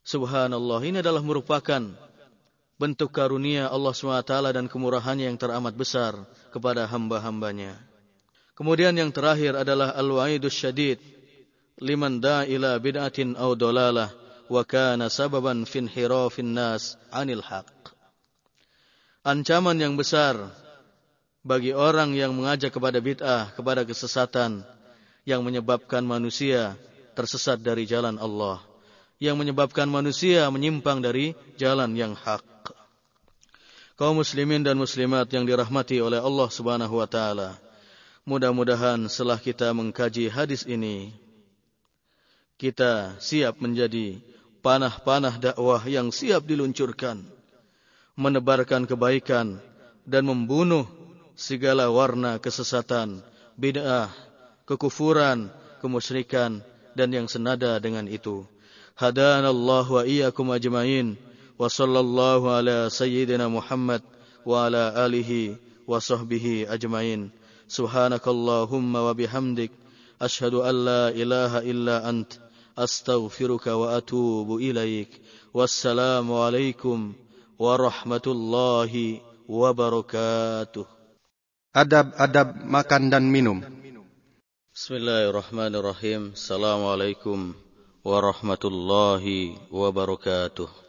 [SPEAKER 2] Subhanallah, ini adalah merupakan bentuk karunia Allah SWT dan kemurahannya yang teramat besar kepada hamba-hambanya. Kemudian yang terakhir adalah al-wa'idus syadid liman da'ila bid'atin aw dolalah wa kana sababan fin hirafin nas anil haq. Ancaman yang besar bagi orang yang mengajak kepada bid'ah, kepada kesesatan yang menyebabkan manusia tersesat dari jalan Allah, yang menyebabkan manusia menyimpang dari jalan yang hak. Kaum muslimin dan muslimat yang dirahmati oleh Allah Subhanahu wa taala. Mudah-mudahan setelah kita mengkaji hadis ini, kita siap menjadi panah-panah dakwah yang siap diluncurkan, menebarkan kebaikan dan membunuh segala warna kesesatan, bid'ah, kekufuran, kemusyrikan dan yang senada dengan itu. Hadanallahu wa iyyakum ajmain wa ala sayyidina Muhammad wa ala alihi wa ajmain. سبحانك اللهم وبحمدك أشهد أن لا إله إلا أنت أستغفرك وأتوب إليك والسلام عليكم ورحمة الله وبركاته.
[SPEAKER 1] أدب أدب makan dan minum.
[SPEAKER 2] بسم الله الرحمن الرحيم السلام عليكم ورحمة الله وبركاته.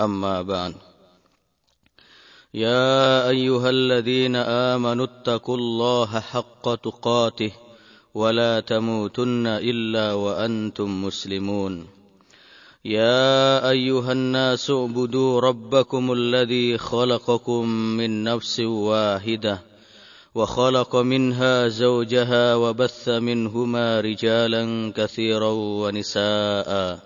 [SPEAKER 2] أما بعد. يا أيها الذين آمنوا اتقوا الله حق تقاته ولا تموتن إلا وأنتم مسلمون. يا أيها الناس اعبدوا ربكم الذي خلقكم من نفس واحدة وخلق منها زوجها وبث منهما رجالا كثيرا ونساء.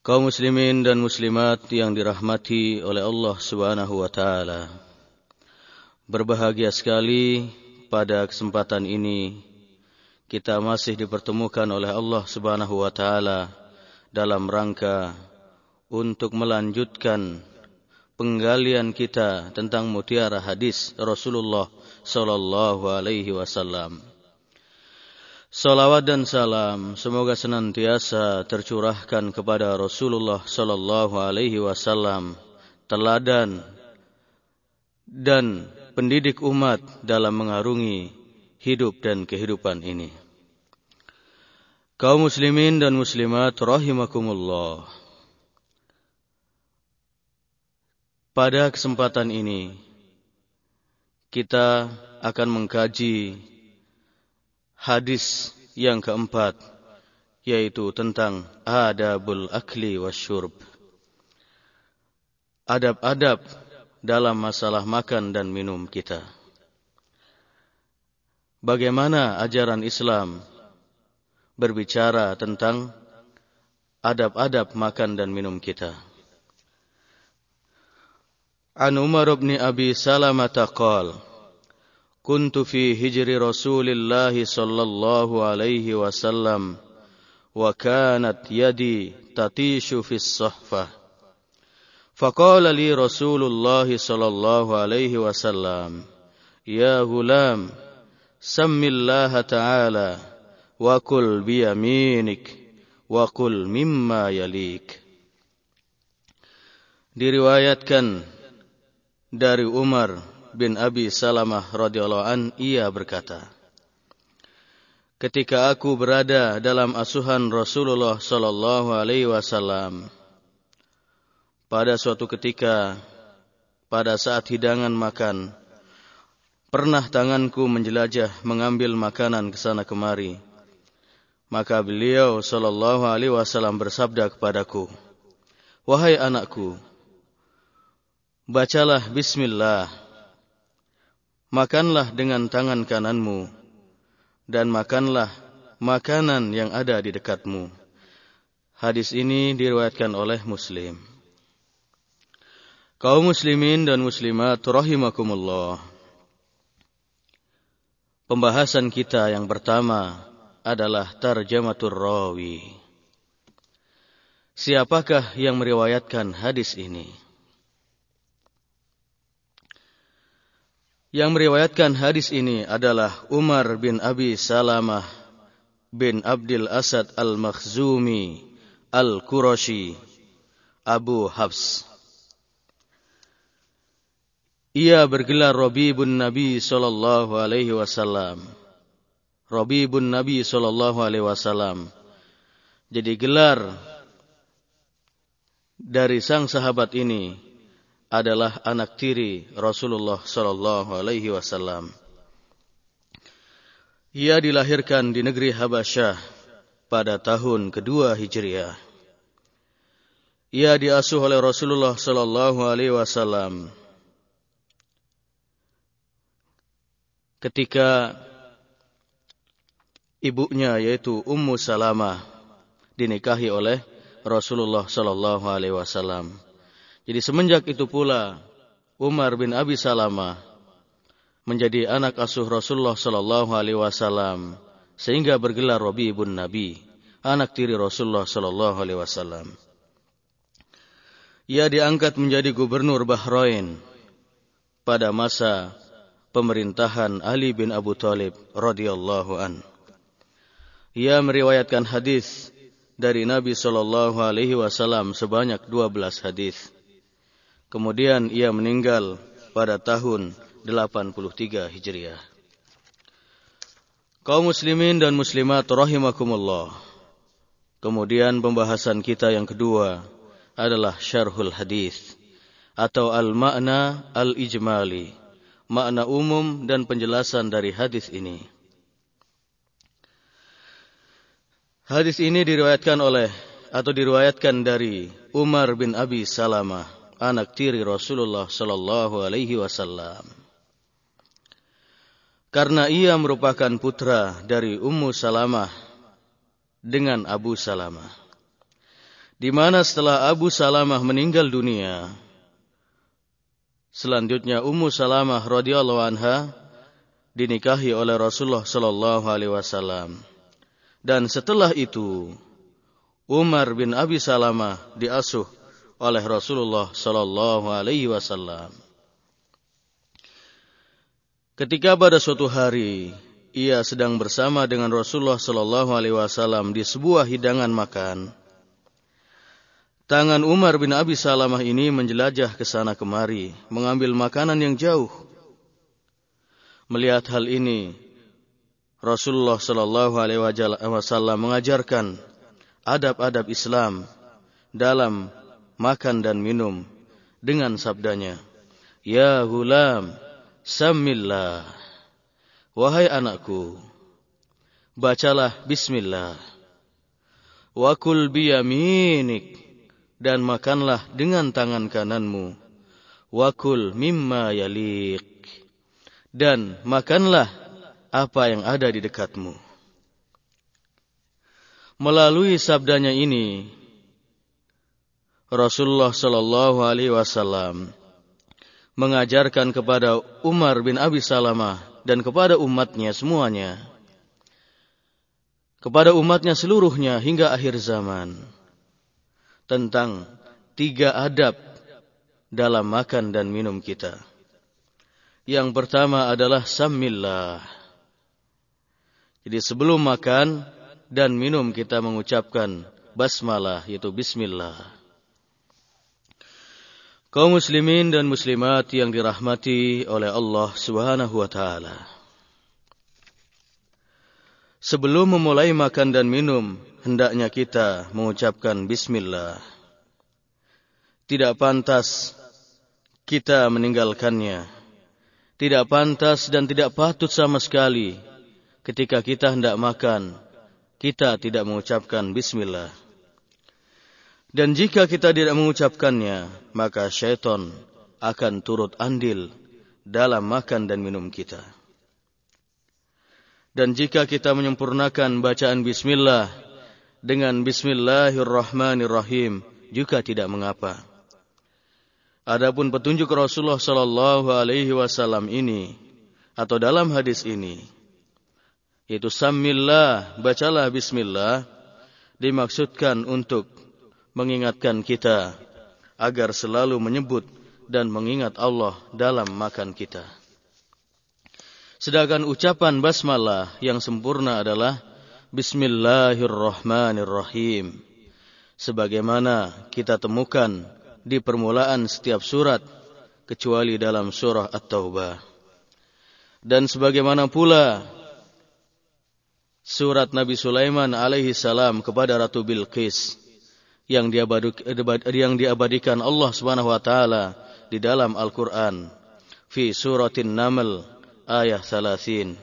[SPEAKER 2] Kaum muslimin dan muslimat yang dirahmati oleh Allah Subhanahu wa taala berbahagia sekali pada kesempatan ini kita masih dipertemukan oleh Allah Subhanahu wa taala dalam rangka untuk melanjutkan penggalian kita tentang mutiara hadis Rasulullah sallallahu alaihi wasallam. Salawat dan salam semoga senantiasa tercurahkan kepada Rasulullah sallallahu alaihi wasallam, teladan dan pendidik umat dalam mengarungi hidup dan kehidupan ini. Kaum muslimin dan muslimat rahimakumullah. Pada kesempatan ini kita akan mengkaji hadis yang keempat yaitu tentang adabul akli wasyurb. Adab-adab dalam masalah makan dan minum kita bagaimana ajaran Islam berbicara tentang adab-adab makan dan minum kita. An Umar bin Abi Salamah كنت في هجر رسول الله صلى الله عليه وسلم وكانت يدي تطيش في الصحفة. فقال لي رسول الله صلى الله عليه وسلم يا غلام سم الله تعالى وكل بيمينك وكل مما يليك. دي روايه كان داري عمر bin Abi Salamah radhiyallahu an ia berkata Ketika aku berada dalam asuhan Rasulullah sallallahu alaihi wasallam pada suatu ketika pada saat hidangan makan Pernah tanganku menjelajah mengambil makanan ke sana kemari. Maka beliau sallallahu alaihi wasallam bersabda kepadaku, "Wahai anakku, bacalah bismillah. Makanlah dengan tangan kananmu dan makanlah makanan yang ada di dekatmu." Hadis ini diriwayatkan oleh Muslim. Kaum muslimin dan muslimat rahimakumullah. Pembahasan kita yang pertama adalah tarjamatur rawi. Siapakah yang meriwayatkan hadis ini? Yang meriwayatkan hadis ini adalah Umar bin Abi Salamah bin Abdul Asad Al-Makhzumi Al-Qurashi Abu Habs. Ia bergelar Rabibun Nabi sallallahu alaihi wasallam. Rabibun Nabi sallallahu alaihi wasallam. Jadi gelar dari sang sahabat ini adalah anak tiri Rasulullah sallallahu alaihi wasallam. Ia dilahirkan di negeri Habasyah pada tahun kedua Hijriah. Ia diasuh oleh Rasulullah sallallahu alaihi wasallam ketika ibunya yaitu Ummu Salamah dinikahi oleh Rasulullah sallallahu alaihi wasallam. Jadi semenjak itu pula Umar bin Abi Salamah menjadi anak asuh Rasulullah sallallahu alaihi wasallam sehingga bergelar Rabi ibn Nabi, anak tiri Rasulullah sallallahu alaihi wasallam. Ia diangkat menjadi gubernur Bahrain pada masa pemerintahan Ali bin Abu Talib radhiyallahu an. Ia meriwayatkan hadis dari Nabi Shallallahu alaihi wasallam sebanyak 12 hadis. Kemudian ia meninggal pada tahun 83 Hijriah. Kaum muslimin dan muslimat rahimakumullah. Kemudian pembahasan kita yang kedua adalah syarhul hadis atau al-makna al-ijmali makna umum dan penjelasan dari hadis ini. Hadis ini diriwayatkan oleh atau diriwayatkan dari Umar bin Abi Salamah, anak tiri Rasulullah sallallahu alaihi wasallam. Karena ia merupakan putra dari Ummu Salamah dengan Abu Salamah. Di mana setelah Abu Salamah meninggal dunia, Selanjutnya Ummu Salamah radhiyallahu anha dinikahi oleh Rasulullah sallallahu alaihi wasallam. Dan setelah itu Umar bin Abi Salamah diasuh oleh Rasulullah sallallahu alaihi wasallam. Ketika pada suatu hari ia sedang bersama dengan Rasulullah sallallahu alaihi wasallam di sebuah hidangan makan, Tangan Umar bin Abi Salamah ini menjelajah ke sana kemari, mengambil makanan yang jauh. Melihat hal ini, Rasulullah Shallallahu Alaihi Wasallam mengajarkan adab-adab Islam dalam makan dan minum dengan sabdanya, Ya gulam, samillah. Wahai anakku, bacalah bismillah. Wakul biyaminik dan makanlah dengan tangan kananmu. Wakul mimma yalik. Dan makanlah apa yang ada di dekatmu. Melalui sabdanya ini, Rasulullah Shallallahu Alaihi Wasallam mengajarkan kepada Umar bin Abi Salamah dan kepada umatnya semuanya, kepada umatnya seluruhnya hingga akhir zaman tentang tiga adab dalam makan dan minum kita. Yang pertama adalah samillah. Jadi sebelum makan dan minum kita mengucapkan basmalah yaitu bismillah. Kaum muslimin dan muslimat yang dirahmati oleh Allah Subhanahu wa taala. Sebelum memulai makan dan minum, hendaknya kita mengucapkan bismillah. Tidak pantas kita meninggalkannya. Tidak pantas dan tidak patut sama sekali ketika kita hendak makan, kita tidak mengucapkan bismillah. Dan jika kita tidak mengucapkannya, maka syaitan akan turut andil dalam makan dan minum kita. Dan jika kita menyempurnakan bacaan bismillah dengan bismillahirrahmanirrahim juga tidak mengapa. Adapun petunjuk Rasulullah sallallahu alaihi wasallam ini atau dalam hadis ini yaitu samillah, bacalah bismillah dimaksudkan untuk mengingatkan kita agar selalu menyebut dan mengingat Allah dalam makan kita. Sedangkan ucapan basmalah yang sempurna adalah Bismillahirrahmanirrahim. Sebagaimana kita temukan di permulaan setiap surat kecuali dalam surah At-Taubah. Dan sebagaimana pula surat Nabi Sulaiman alaihi salam kepada Ratu Bilqis yang yang diabadikan Allah Subhanahu wa taala di dalam Al-Qur'an. Fi suratin Naml ayat 30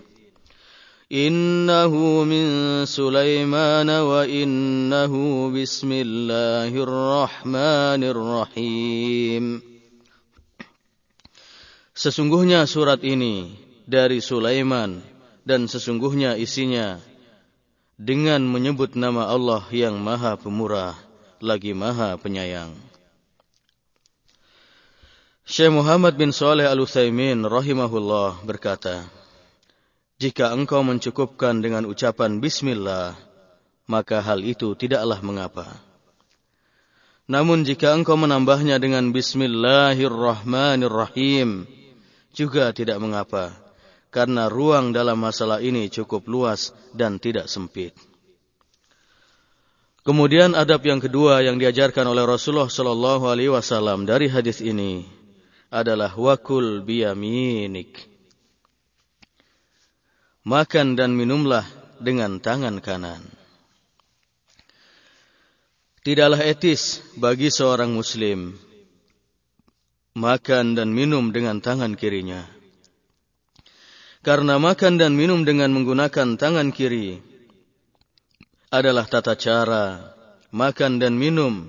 [SPEAKER 2] Innahu min Sulaiman wa innahu bismillahirrahmanirrahim. Sesungguhnya surat ini dari Sulaiman dan sesungguhnya isinya dengan menyebut nama Allah yang Maha Pemurah lagi Maha Penyayang. Syekh Muhammad bin Saleh Al-Utsaimin rahimahullah berkata, "Jika engkau mencukupkan dengan ucapan bismillah, maka hal itu tidaklah mengapa. Namun jika engkau menambahnya dengan bismillahirrahmanirrahim, juga tidak mengapa." karena ruang dalam masalah ini cukup luas dan tidak sempit. Kemudian adab yang kedua yang diajarkan oleh Rasulullah Shallallahu Alaihi Wasallam dari hadis ini adalah wakul biyaminik. Makan dan minumlah dengan tangan kanan. Tidaklah etis bagi seorang muslim makan dan minum dengan tangan kirinya. Karena makan dan minum dengan menggunakan tangan kiri adalah tata cara makan dan minum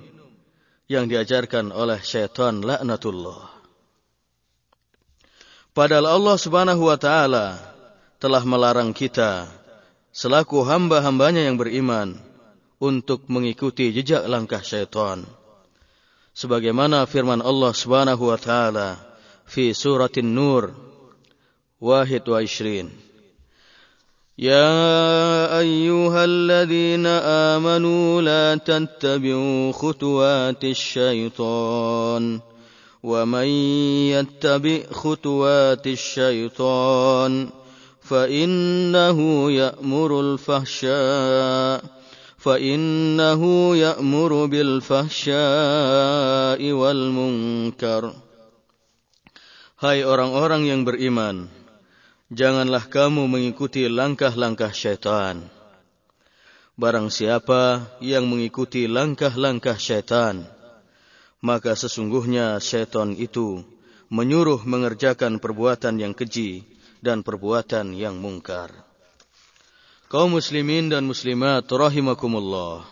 [SPEAKER 2] yang diajarkan oleh syaitan laknatullah. Padahal Allah Subhanahu wa taala telah melarang kita selaku hamba-hambanya yang beriman untuk mengikuti jejak langkah syaitan. Sebagaimana firman Allah Subhanahu wa taala fi suratin Nur wahid wa ishrin. يا أيها الذين آمنوا لا تتبعوا خطوات الشيطان ومن يتبع خطوات الشيطان فإنه يأمر الفحشاء فإنه يأمر بالفحشاء والمنكر. Hai orang-orang yang beriman. Janganlah kamu mengikuti langkah-langkah syaitan. Barang siapa yang mengikuti langkah-langkah syaitan, maka sesungguhnya syaitan itu menyuruh mengerjakan perbuatan yang keji dan perbuatan yang mungkar. Kaum muslimin dan muslimat rahimakumullah.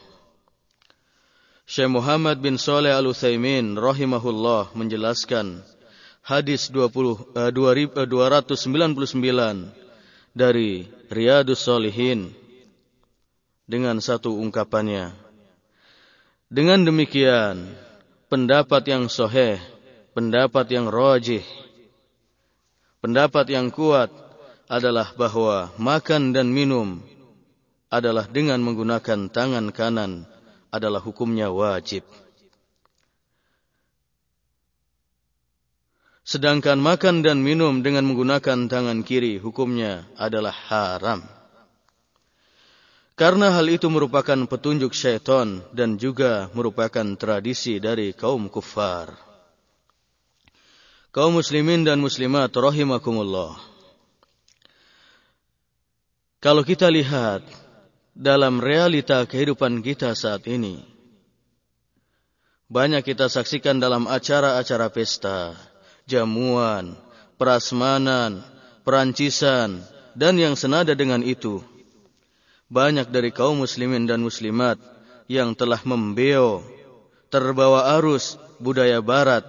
[SPEAKER 2] Syekh Muhammad bin Saleh Al-Utsaimin rahimahullah menjelaskan hadis 20, uh, 299 dari Riyadus Solihin dengan satu ungkapannya. Dengan demikian, pendapat yang soheh, pendapat yang rojih, pendapat yang kuat adalah bahwa makan dan minum adalah dengan menggunakan tangan kanan adalah hukumnya wajib. Sedangkan makan dan minum dengan menggunakan tangan kiri hukumnya adalah haram. Karena hal itu merupakan petunjuk syaitan dan juga merupakan tradisi dari kaum kufar. Kaum muslimin dan muslimat rahimakumullah. Kalau kita lihat dalam realita kehidupan kita saat ini, banyak kita saksikan dalam acara-acara pesta, jamuan, prasmanan, perancisan, dan yang senada dengan itu. Banyak dari kaum muslimin dan muslimat yang telah membeo, terbawa arus budaya barat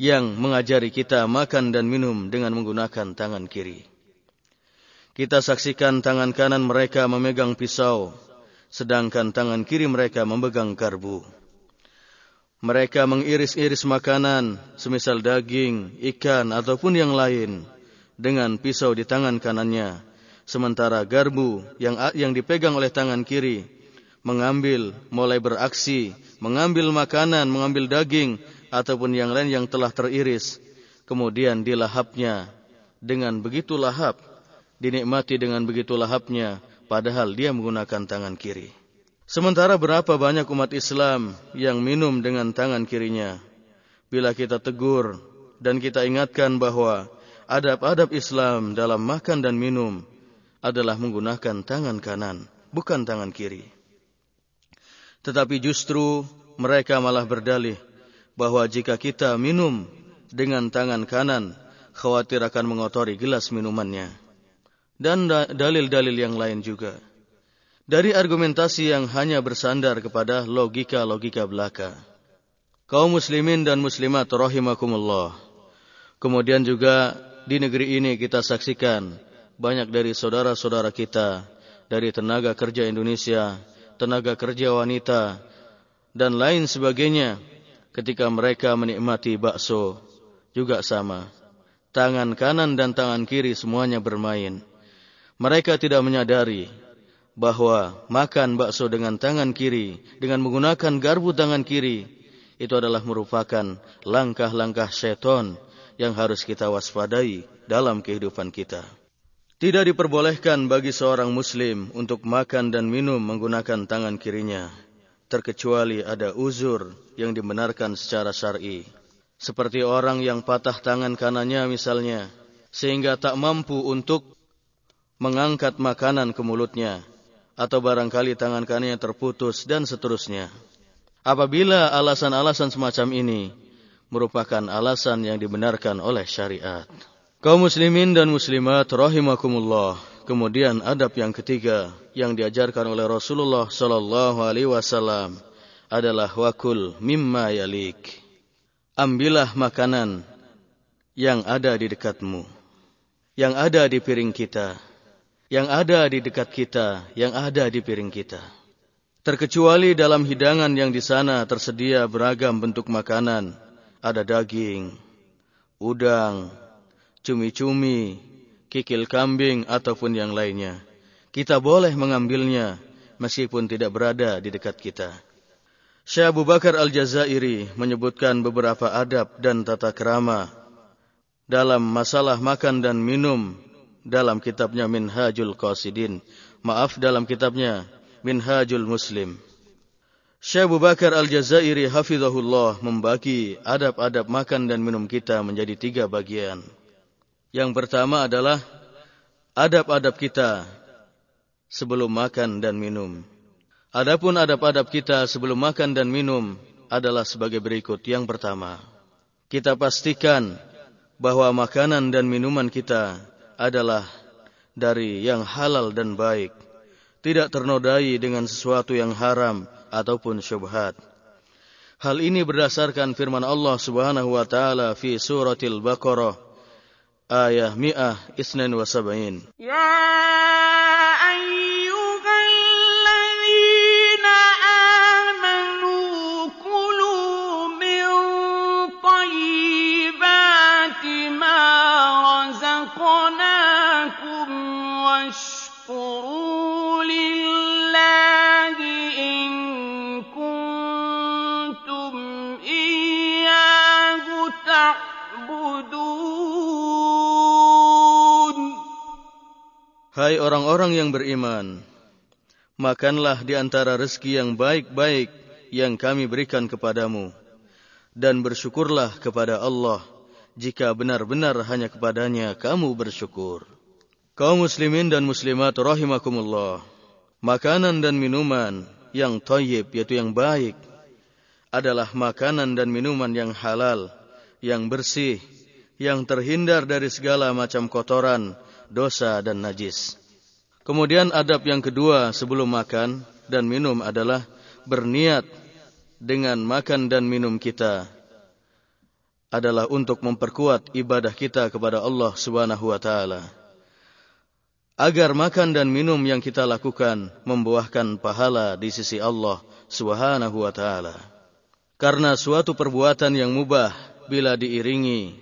[SPEAKER 2] yang mengajari kita makan dan minum dengan menggunakan tangan kiri. Kita saksikan tangan kanan mereka memegang pisau, sedangkan tangan kiri mereka memegang karbu. Mereka mengiris-iris makanan, semisal daging, ikan, ataupun yang lain, dengan pisau di tangan kanannya. Sementara garbu yang, yang dipegang oleh tangan kiri, mengambil, mulai beraksi, mengambil makanan, mengambil daging, ataupun yang lain yang telah teriris. Kemudian dilahapnya dengan begitu lahap, dinikmati dengan begitu lahapnya, padahal dia menggunakan tangan kiri. Sementara berapa banyak umat Islam yang minum dengan tangan kirinya. Bila kita tegur dan kita ingatkan bahwa adab-adab Islam dalam makan dan minum adalah menggunakan tangan kanan, bukan tangan kiri. Tetapi justru mereka malah berdalih bahwa jika kita minum dengan tangan kanan, khawatir akan mengotori gelas minumannya. Dan dalil-dalil yang lain juga. Dari argumentasi yang hanya bersandar kepada logika-logika belaka. Kaum muslimin dan muslimat rahimakumullah. Kemudian juga di negeri ini kita saksikan banyak dari saudara-saudara kita dari tenaga kerja Indonesia, tenaga kerja wanita, dan lain sebagainya ketika mereka menikmati bakso juga sama. Tangan kanan dan tangan kiri semuanya bermain. Mereka tidak menyadari bahwa makan bakso dengan tangan kiri, dengan menggunakan garpu tangan kiri, itu adalah merupakan langkah-langkah seton yang harus kita waspadai dalam kehidupan kita. Tidak diperbolehkan bagi seorang muslim untuk makan dan minum menggunakan tangan kirinya, terkecuali ada uzur yang dibenarkan secara syar'i. Seperti orang yang patah tangan kanannya misalnya, sehingga tak mampu untuk mengangkat makanan ke mulutnya, atau barangkali tangan kanannya terputus, dan seterusnya. Apabila alasan-alasan semacam ini merupakan alasan yang dibenarkan oleh syariat. Kaum muslimin dan muslimat rahimakumullah. Kemudian adab yang ketiga yang diajarkan oleh Rasulullah sallallahu alaihi wasallam adalah wakul mimma yalik ambillah makanan yang ada di dekatmu, yang ada di piring kita, yang ada di dekat kita, yang ada di piring kita. Terkecuali dalam hidangan yang di sana tersedia beragam bentuk makanan, ada daging, udang, cumi-cumi, kikil kambing, ataupun yang lainnya. Kita boleh mengambilnya meskipun tidak berada di dekat kita. Syekh Abu Bakar Al-Jazairi menyebutkan beberapa adab dan tata kerama dalam masalah makan dan minum dalam kitabnya Minhajul Qasidin. Maaf dalam kitabnya Minhajul Muslim. Syekh Abu Bakar Al-Jazairi hafizahullah membagi adab-adab makan dan minum kita menjadi tiga bagian. Yang pertama adalah adab-adab kita sebelum makan dan minum. Adapun adab-adab kita sebelum makan dan minum adalah sebagai berikut. Yang pertama, kita pastikan bahwa makanan dan minuman kita adalah dari yang halal dan baik, tidak ternodai dengan sesuatu yang haram ataupun syubhat. Hal ini berdasarkan firman Allah Subhanahu wa taala fi suratil Baqarah ayat 172.
[SPEAKER 4] Ya
[SPEAKER 2] Hai orang-orang yang beriman, makanlah di antara rezeki yang baik-baik yang kami berikan kepadamu, dan bersyukurlah kepada Allah jika benar-benar hanya kepadanya kamu bersyukur. Kaum muslimin dan muslimat rahimakumullah, makanan dan minuman yang toyib yaitu yang baik adalah makanan dan minuman yang halal, yang bersih, yang terhindar dari segala macam kotoran, dosa dan najis. Kemudian adab yang kedua sebelum makan dan minum adalah berniat dengan makan dan minum kita adalah untuk memperkuat ibadah kita kepada Allah Subhanahu wa taala. Agar makan dan minum yang kita lakukan membuahkan pahala di sisi Allah Subhanahu wa taala. Karena suatu perbuatan yang mubah bila diiringi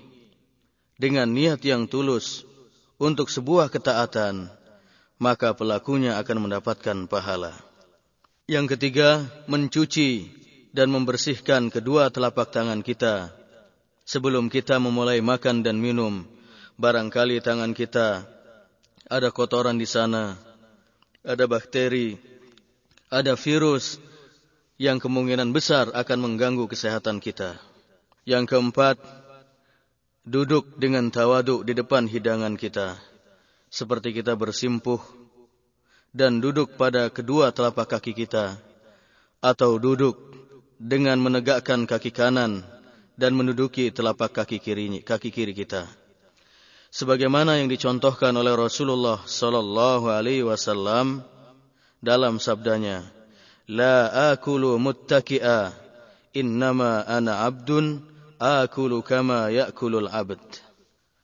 [SPEAKER 2] dengan niat yang tulus untuk sebuah ketaatan, maka pelakunya akan mendapatkan pahala. Yang ketiga, mencuci dan membersihkan kedua telapak tangan kita sebelum kita memulai makan dan minum. Barangkali tangan kita ada kotoran di sana, ada bakteri, ada virus yang kemungkinan besar akan mengganggu kesehatan kita. Yang keempat, duduk dengan tawaduk di depan hidangan kita. Seperti kita bersimpuh dan duduk pada kedua telapak kaki kita atau duduk dengan menegakkan kaki kanan dan menduduki telapak kaki kiri kaki kiri kita. Sebagaimana yang dicontohkan oleh Rasulullah sallallahu alaihi wasallam dalam sabdanya la akulu muttaki'a innama ana abdun akulu kama ya'kulul abd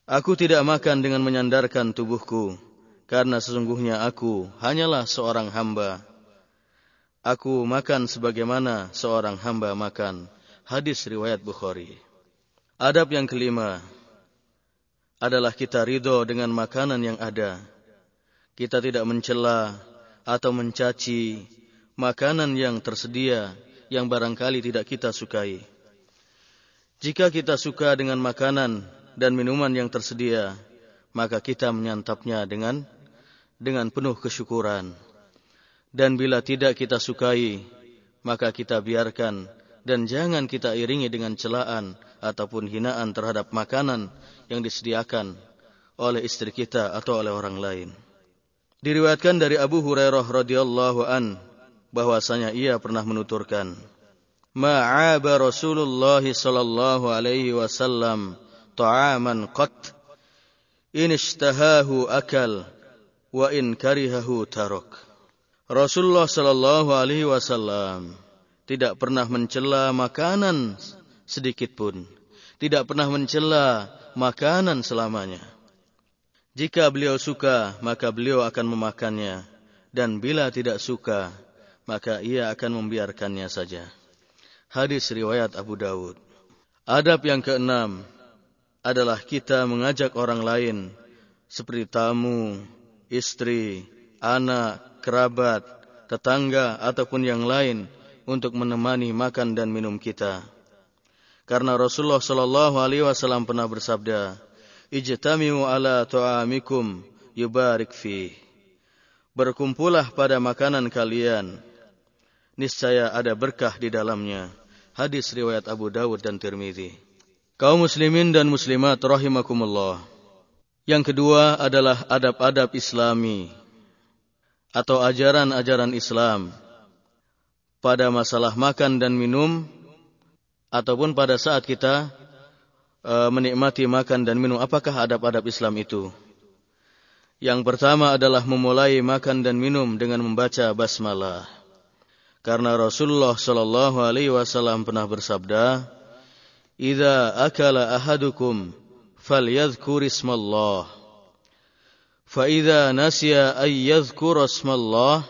[SPEAKER 2] Aku tidak makan dengan menyandarkan tubuhku karena sesungguhnya aku hanyalah seorang hamba Aku makan sebagaimana seorang hamba makan hadis riwayat Bukhari Adab yang kelima adalah kita ridho dengan makanan yang ada. Kita tidak mencela atau mencaci makanan yang tersedia yang barangkali tidak kita sukai. Jika kita suka dengan makanan dan minuman yang tersedia, maka kita menyantapnya dengan dengan penuh kesyukuran. Dan bila tidak kita sukai, maka kita biarkan dan jangan kita iringi dengan celaan ataupun hinaan terhadap makanan yang disediakan oleh istri kita atau oleh orang lain. Diriwayatkan dari Abu Hurairah radhiyallahu an bahwasanya ia pernah menuturkan, "Ma'aba Rasulullah sallallahu alaihi wasallam qat in ishtahahu akal wa in karihahu tarok." Rasulullah sallallahu alaihi wasallam tidak pernah mencela makanan sedikit pun tidak pernah mencela makanan selamanya. Jika beliau suka, maka beliau akan memakannya. Dan bila tidak suka, maka ia akan membiarkannya saja. Hadis riwayat Abu Dawud. Adab yang keenam adalah kita mengajak orang lain seperti tamu, istri, anak, kerabat, tetangga ataupun yang lain untuk menemani makan dan minum kita. Karena Rasulullah sallallahu alaihi wasallam pernah bersabda, "Ijtamiu ala ta'amikum yubarik fi." Berkumpullah pada makanan kalian, niscaya ada berkah di dalamnya. Hadis riwayat Abu Dawud dan Tirmizi. Kaum muslimin dan muslimat rahimakumullah. Yang kedua adalah adab-adab Islami atau ajaran-ajaran Islam pada masalah makan dan minum ataupun pada saat kita uh, menikmati makan dan minum apakah adab-adab Islam itu? Yang pertama adalah memulai makan dan minum dengan membaca basmalah. Karena Rasulullah sallallahu alaihi wasallam pernah bersabda, "Idza akala ahadukum falyadhkur ismallah." Fa idza nasiya ay yadhkur ismallah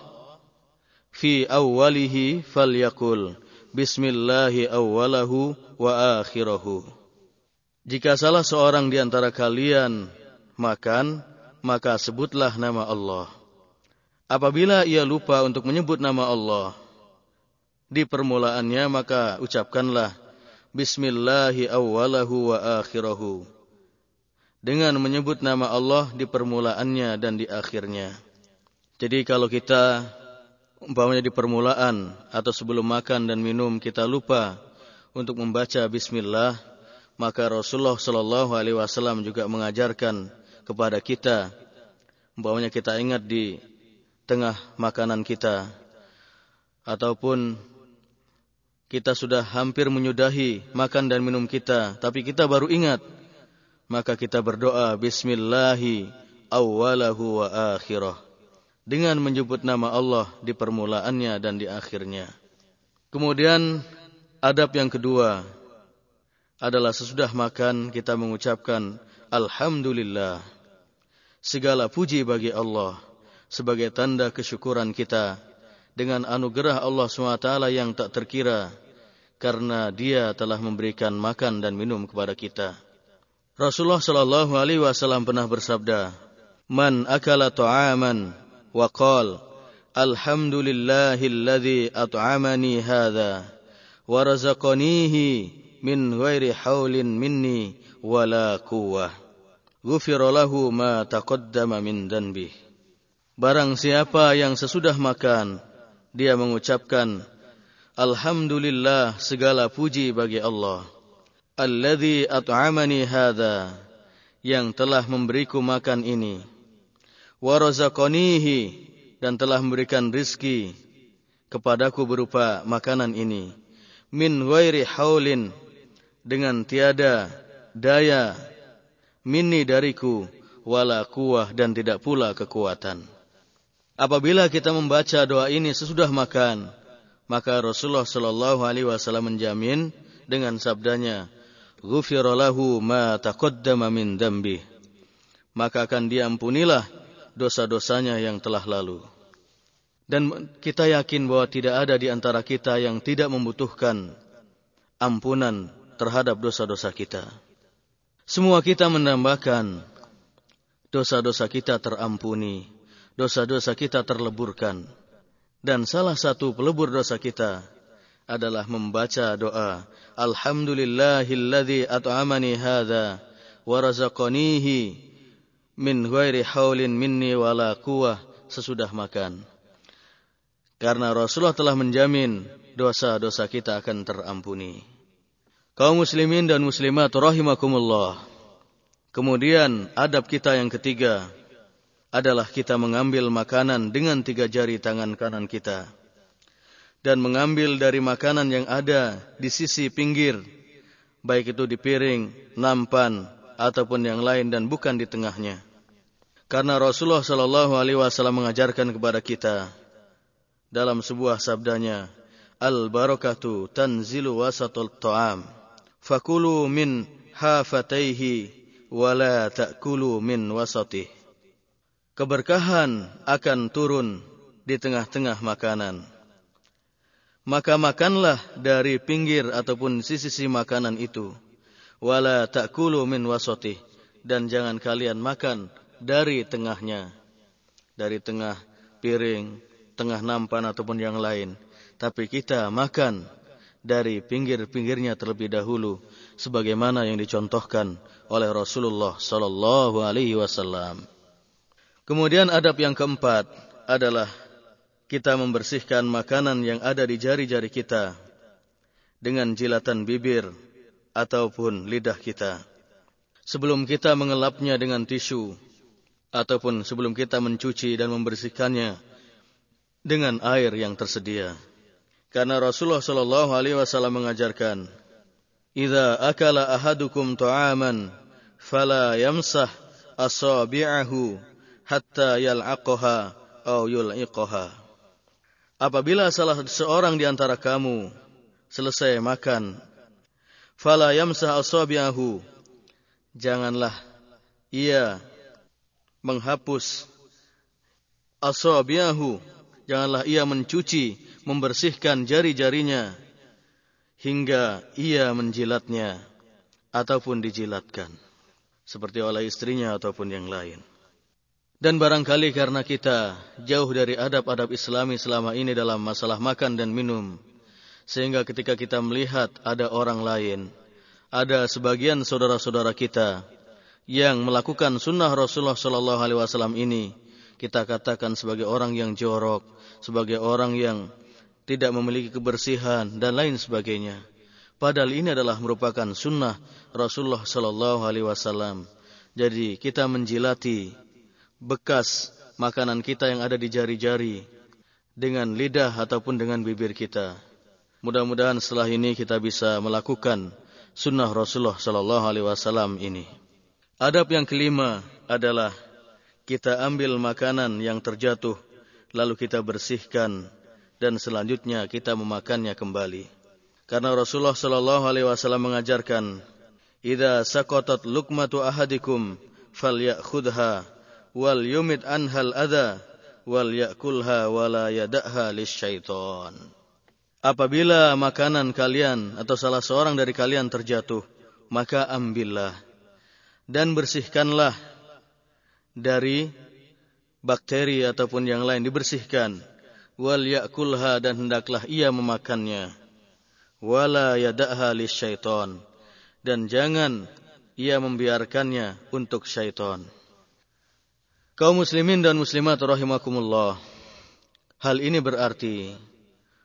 [SPEAKER 2] fi awwalihi falyaqul Bismillahi awwalahu wa akhirahu. Jika salah seorang di antara kalian makan, maka sebutlah nama Allah. Apabila ia lupa untuk menyebut nama Allah di permulaannya, maka ucapkanlah Bismillahi awwalahu wa akhirahu. Dengan menyebut nama Allah di permulaannya dan di akhirnya. Jadi kalau kita umpamanya di permulaan atau sebelum makan dan minum kita lupa untuk membaca bismillah, maka Rasulullah Shallallahu alaihi wasallam juga mengajarkan kepada kita umpamanya kita ingat di tengah makanan kita ataupun kita sudah hampir menyudahi makan dan minum kita, tapi kita baru ingat, maka kita berdoa Bismillahi awwalahu wa akhirah dengan menyebut nama Allah di permulaannya dan di akhirnya. Kemudian adab yang kedua adalah sesudah makan kita mengucapkan Alhamdulillah. Segala puji bagi Allah sebagai tanda kesyukuran kita dengan anugerah Allah SWT yang tak terkira, karena Dia telah memberikan makan dan minum kepada kita. Rasulullah Shallallahu Alaihi Wasallam pernah bersabda, "Man akala ta'aman wa qal, Alhamdulillahilladzi at'amani hadza wa razaqanihi min ghairi haulin minni wala quwwah." Gufiralahu ma taqaddama min danbih. Barang siapa yang sesudah makan, dia mengucapkan, Alhamdulillah segala puji bagi Allah. Alladhi at'amani hadha, yang telah memberiku makan ini wa razaqanihi dan telah memberikan rizki kepadaku berupa makanan ini min ghairi haulin dengan tiada daya minni dariku wala kuah dan tidak pula kekuatan. Apabila kita membaca doa ini sesudah makan, maka Rasulullah Shallallahu Alaihi Wasallam menjamin dengan sabdanya, "Ghufira lahu ma taqaddama min dambi." Maka akan diampunilah dosa-dosanya yang telah lalu. Dan kita yakin bahwa tidak ada di antara kita yang tidak membutuhkan ampunan terhadap dosa-dosa kita. Semua kita menambahkan dosa-dosa kita terampuni, dosa-dosa kita terleburkan. Dan salah satu pelebur dosa kita adalah membaca doa Alhamdulillahilladzi at'amani hadza wa razaqanihi min ghairi haulin minni wala quwwah sesudah makan. Karena Rasulullah telah menjamin dosa-dosa kita akan terampuni. Kaum muslimin dan muslimat rahimakumullah. Kemudian adab kita yang ketiga adalah kita mengambil makanan dengan tiga jari tangan kanan kita. Dan mengambil dari makanan yang ada di sisi pinggir. Baik itu di piring, nampan, ataupun yang lain dan bukan di tengahnya. Karena Rasulullah Shallallahu Alaihi Wasallam mengajarkan kepada kita dalam sebuah sabdanya, al barakatu tanzilu wasatul ta'am, fakulu min hafataihi wala ta'kulu min wasatih. Keberkahan akan turun di tengah-tengah makanan. Maka makanlah dari pinggir ataupun sisi-sisi makanan itu. Wala ta'kulu min wasatih. Dan jangan kalian makan dari tengahnya. Dari tengah piring, tengah nampan ataupun yang lain. Tapi kita makan dari pinggir-pinggirnya terlebih dahulu. Sebagaimana yang dicontohkan oleh Rasulullah sallallahu alaihi wasallam. Kemudian adab yang keempat adalah kita membersihkan makanan yang ada di jari-jari kita dengan jilatan bibir ataupun lidah kita. Sebelum kita mengelapnya dengan tisu ataupun sebelum kita mencuci dan membersihkannya dengan air yang tersedia. Karena Rasulullah sallallahu alaihi wasallam mengajarkan Idza akala ahadukum ta'aman fala yamsah asabi'ahu hatta yal'aqaha aw yul'iqaha. Apabila salah seorang di antara kamu selesai makan, fala yamsah asabi'ahu, janganlah ia menghapus asabi'ahu, janganlah ia mencuci, membersihkan jari-jarinya hingga ia menjilatnya ataupun dijilatkan seperti oleh istrinya ataupun yang lain. Dan barangkali karena kita jauh dari adab-adab Islami selama ini dalam masalah makan dan minum, sehingga ketika kita melihat ada orang lain, ada sebagian saudara-saudara kita yang melakukan sunnah Rasulullah Shallallahu Alaihi Wasallam ini, kita katakan sebagai orang yang jorok, sebagai orang yang tidak memiliki kebersihan dan lain sebagainya. Padahal ini adalah merupakan sunnah Rasulullah Sallallahu Alaihi Wasallam. Jadi kita menjilati bekas makanan kita yang ada di jari-jari dengan lidah ataupun dengan bibir kita. Mudah-mudahan setelah ini kita bisa melakukan sunnah Rasulullah Sallallahu Alaihi Wasallam ini. Adab yang kelima adalah kita ambil makanan yang terjatuh lalu kita bersihkan dan selanjutnya kita memakannya kembali. Karena Rasulullah Shallallahu Alaihi Wasallam mengajarkan, "Ida sakotat lukmatu ahadikum falyakhudha wal yumit anhal ada wal yakulha wala yada'ha lisyaiton." Apabila makanan kalian atau salah seorang dari kalian terjatuh, maka ambillah dan bersihkanlah dari bakteri ataupun yang lain. Dibersihkan. Wal yakulha dan hendaklah ia memakannya. Wala yada'ha lisyaiton dan jangan ia membiarkannya untuk syaitan kaum muslimin dan muslimat rahimakumullah hal ini berarti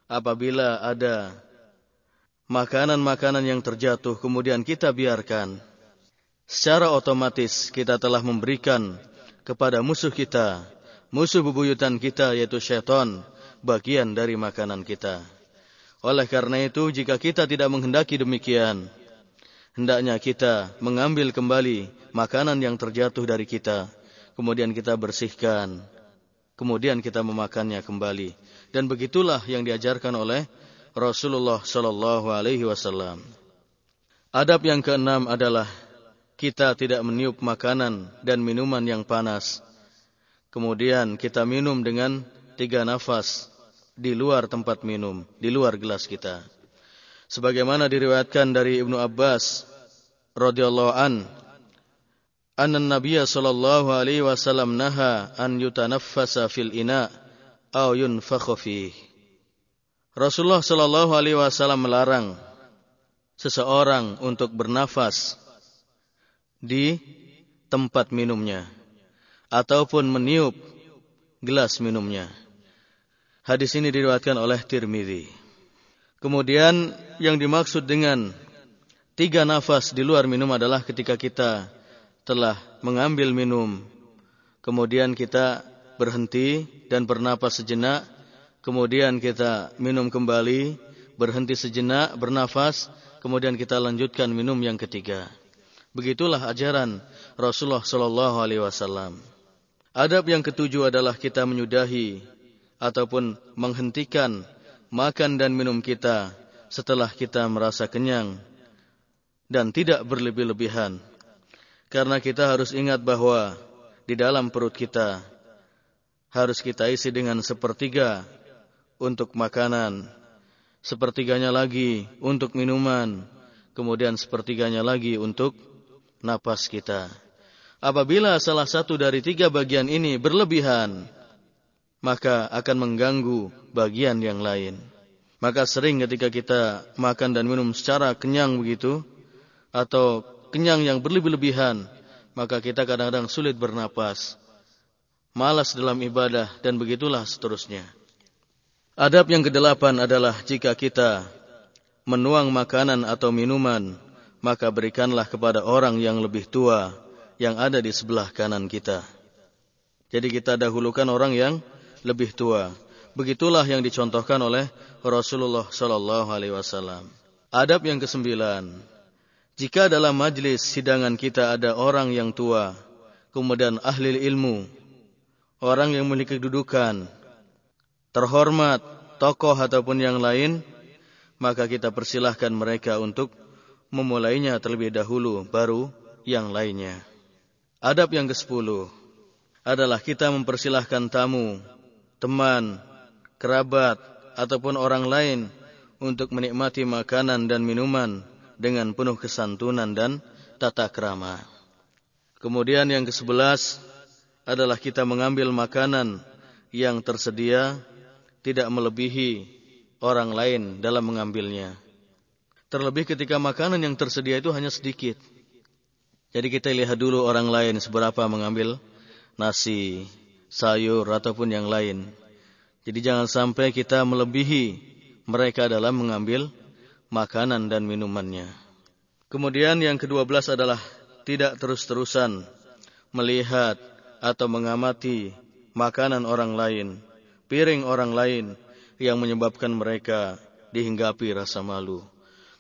[SPEAKER 2] apabila ada makanan-makanan yang terjatuh kemudian kita biarkan secara otomatis kita telah memberikan kepada musuh kita, musuh bebuyutan kita yaitu syaitan, bagian dari makanan kita. Oleh karena itu, jika kita tidak menghendaki demikian, hendaknya kita mengambil kembali makanan yang terjatuh dari kita, kemudian kita bersihkan, kemudian kita memakannya kembali. Dan begitulah yang diajarkan oleh Rasulullah Shallallahu Alaihi Wasallam. Adab yang keenam adalah kita tidak meniup makanan dan minuman yang panas. Kemudian kita minum dengan tiga nafas di luar tempat minum, di luar gelas kita. Sebagaimana diriwayatkan dari Ibnu Abbas radhiyallahu an anna Nabiy sallallahu alaihi wasallam naha an yutanaffasa fil ina aw yunfakha fihi. Rasulullah sallallahu alaihi wasallam melarang seseorang untuk bernafas di tempat minumnya ataupun meniup gelas minumnya. Hadis ini diriwayatkan oleh Tirmidzi. Kemudian yang dimaksud dengan tiga nafas di luar minum adalah ketika kita telah mengambil minum, kemudian kita berhenti dan bernapas sejenak, kemudian kita minum kembali, berhenti sejenak, bernafas, kemudian kita lanjutkan minum yang ketiga. Begitulah ajaran Rasulullah Shallallahu Alaihi Wasallam. Adab yang ketujuh adalah kita menyudahi ataupun menghentikan makan dan minum kita setelah kita merasa kenyang dan tidak berlebih-lebihan. Karena kita harus ingat bahwa di dalam perut kita harus kita isi dengan sepertiga untuk makanan, sepertiganya lagi untuk minuman, kemudian sepertiganya lagi untuk napas kita. Apabila salah satu dari tiga bagian ini berlebihan, maka akan mengganggu bagian yang lain. Maka sering ketika kita makan dan minum secara kenyang begitu, atau kenyang yang berlebih-lebihan, maka kita kadang-kadang sulit bernapas, malas dalam ibadah, dan begitulah seterusnya. Adab yang kedelapan adalah jika kita menuang makanan atau minuman, maka berikanlah kepada orang yang lebih tua yang ada di sebelah kanan kita. Jadi kita dahulukan orang yang lebih tua. Begitulah yang dicontohkan oleh Rasulullah Sallallahu Alaihi Wasallam. Adab yang kesembilan, jika dalam majlis sidangan kita ada orang yang tua, kemudian ahli ilmu, orang yang memiliki kedudukan, terhormat, tokoh ataupun yang lain, maka kita persilahkan mereka untuk memulainya terlebih dahulu, baru yang lainnya. Adab yang ke-10 adalah kita mempersilahkan tamu teman, kerabat, ataupun orang lain untuk menikmati makanan dan minuman dengan penuh kesantunan dan tata krama. Kemudian yang ke-11 adalah kita mengambil makanan yang tersedia tidak melebihi orang lain dalam mengambilnya. Terlebih ketika makanan yang tersedia itu hanya sedikit. Jadi kita lihat dulu orang lain seberapa mengambil nasi, sayur ataupun yang lain. Jadi jangan sampai kita melebihi mereka dalam mengambil makanan dan minumannya. Kemudian yang kedua belas adalah tidak terus-terusan melihat atau mengamati makanan orang lain, piring orang lain yang menyebabkan mereka dihinggapi rasa malu.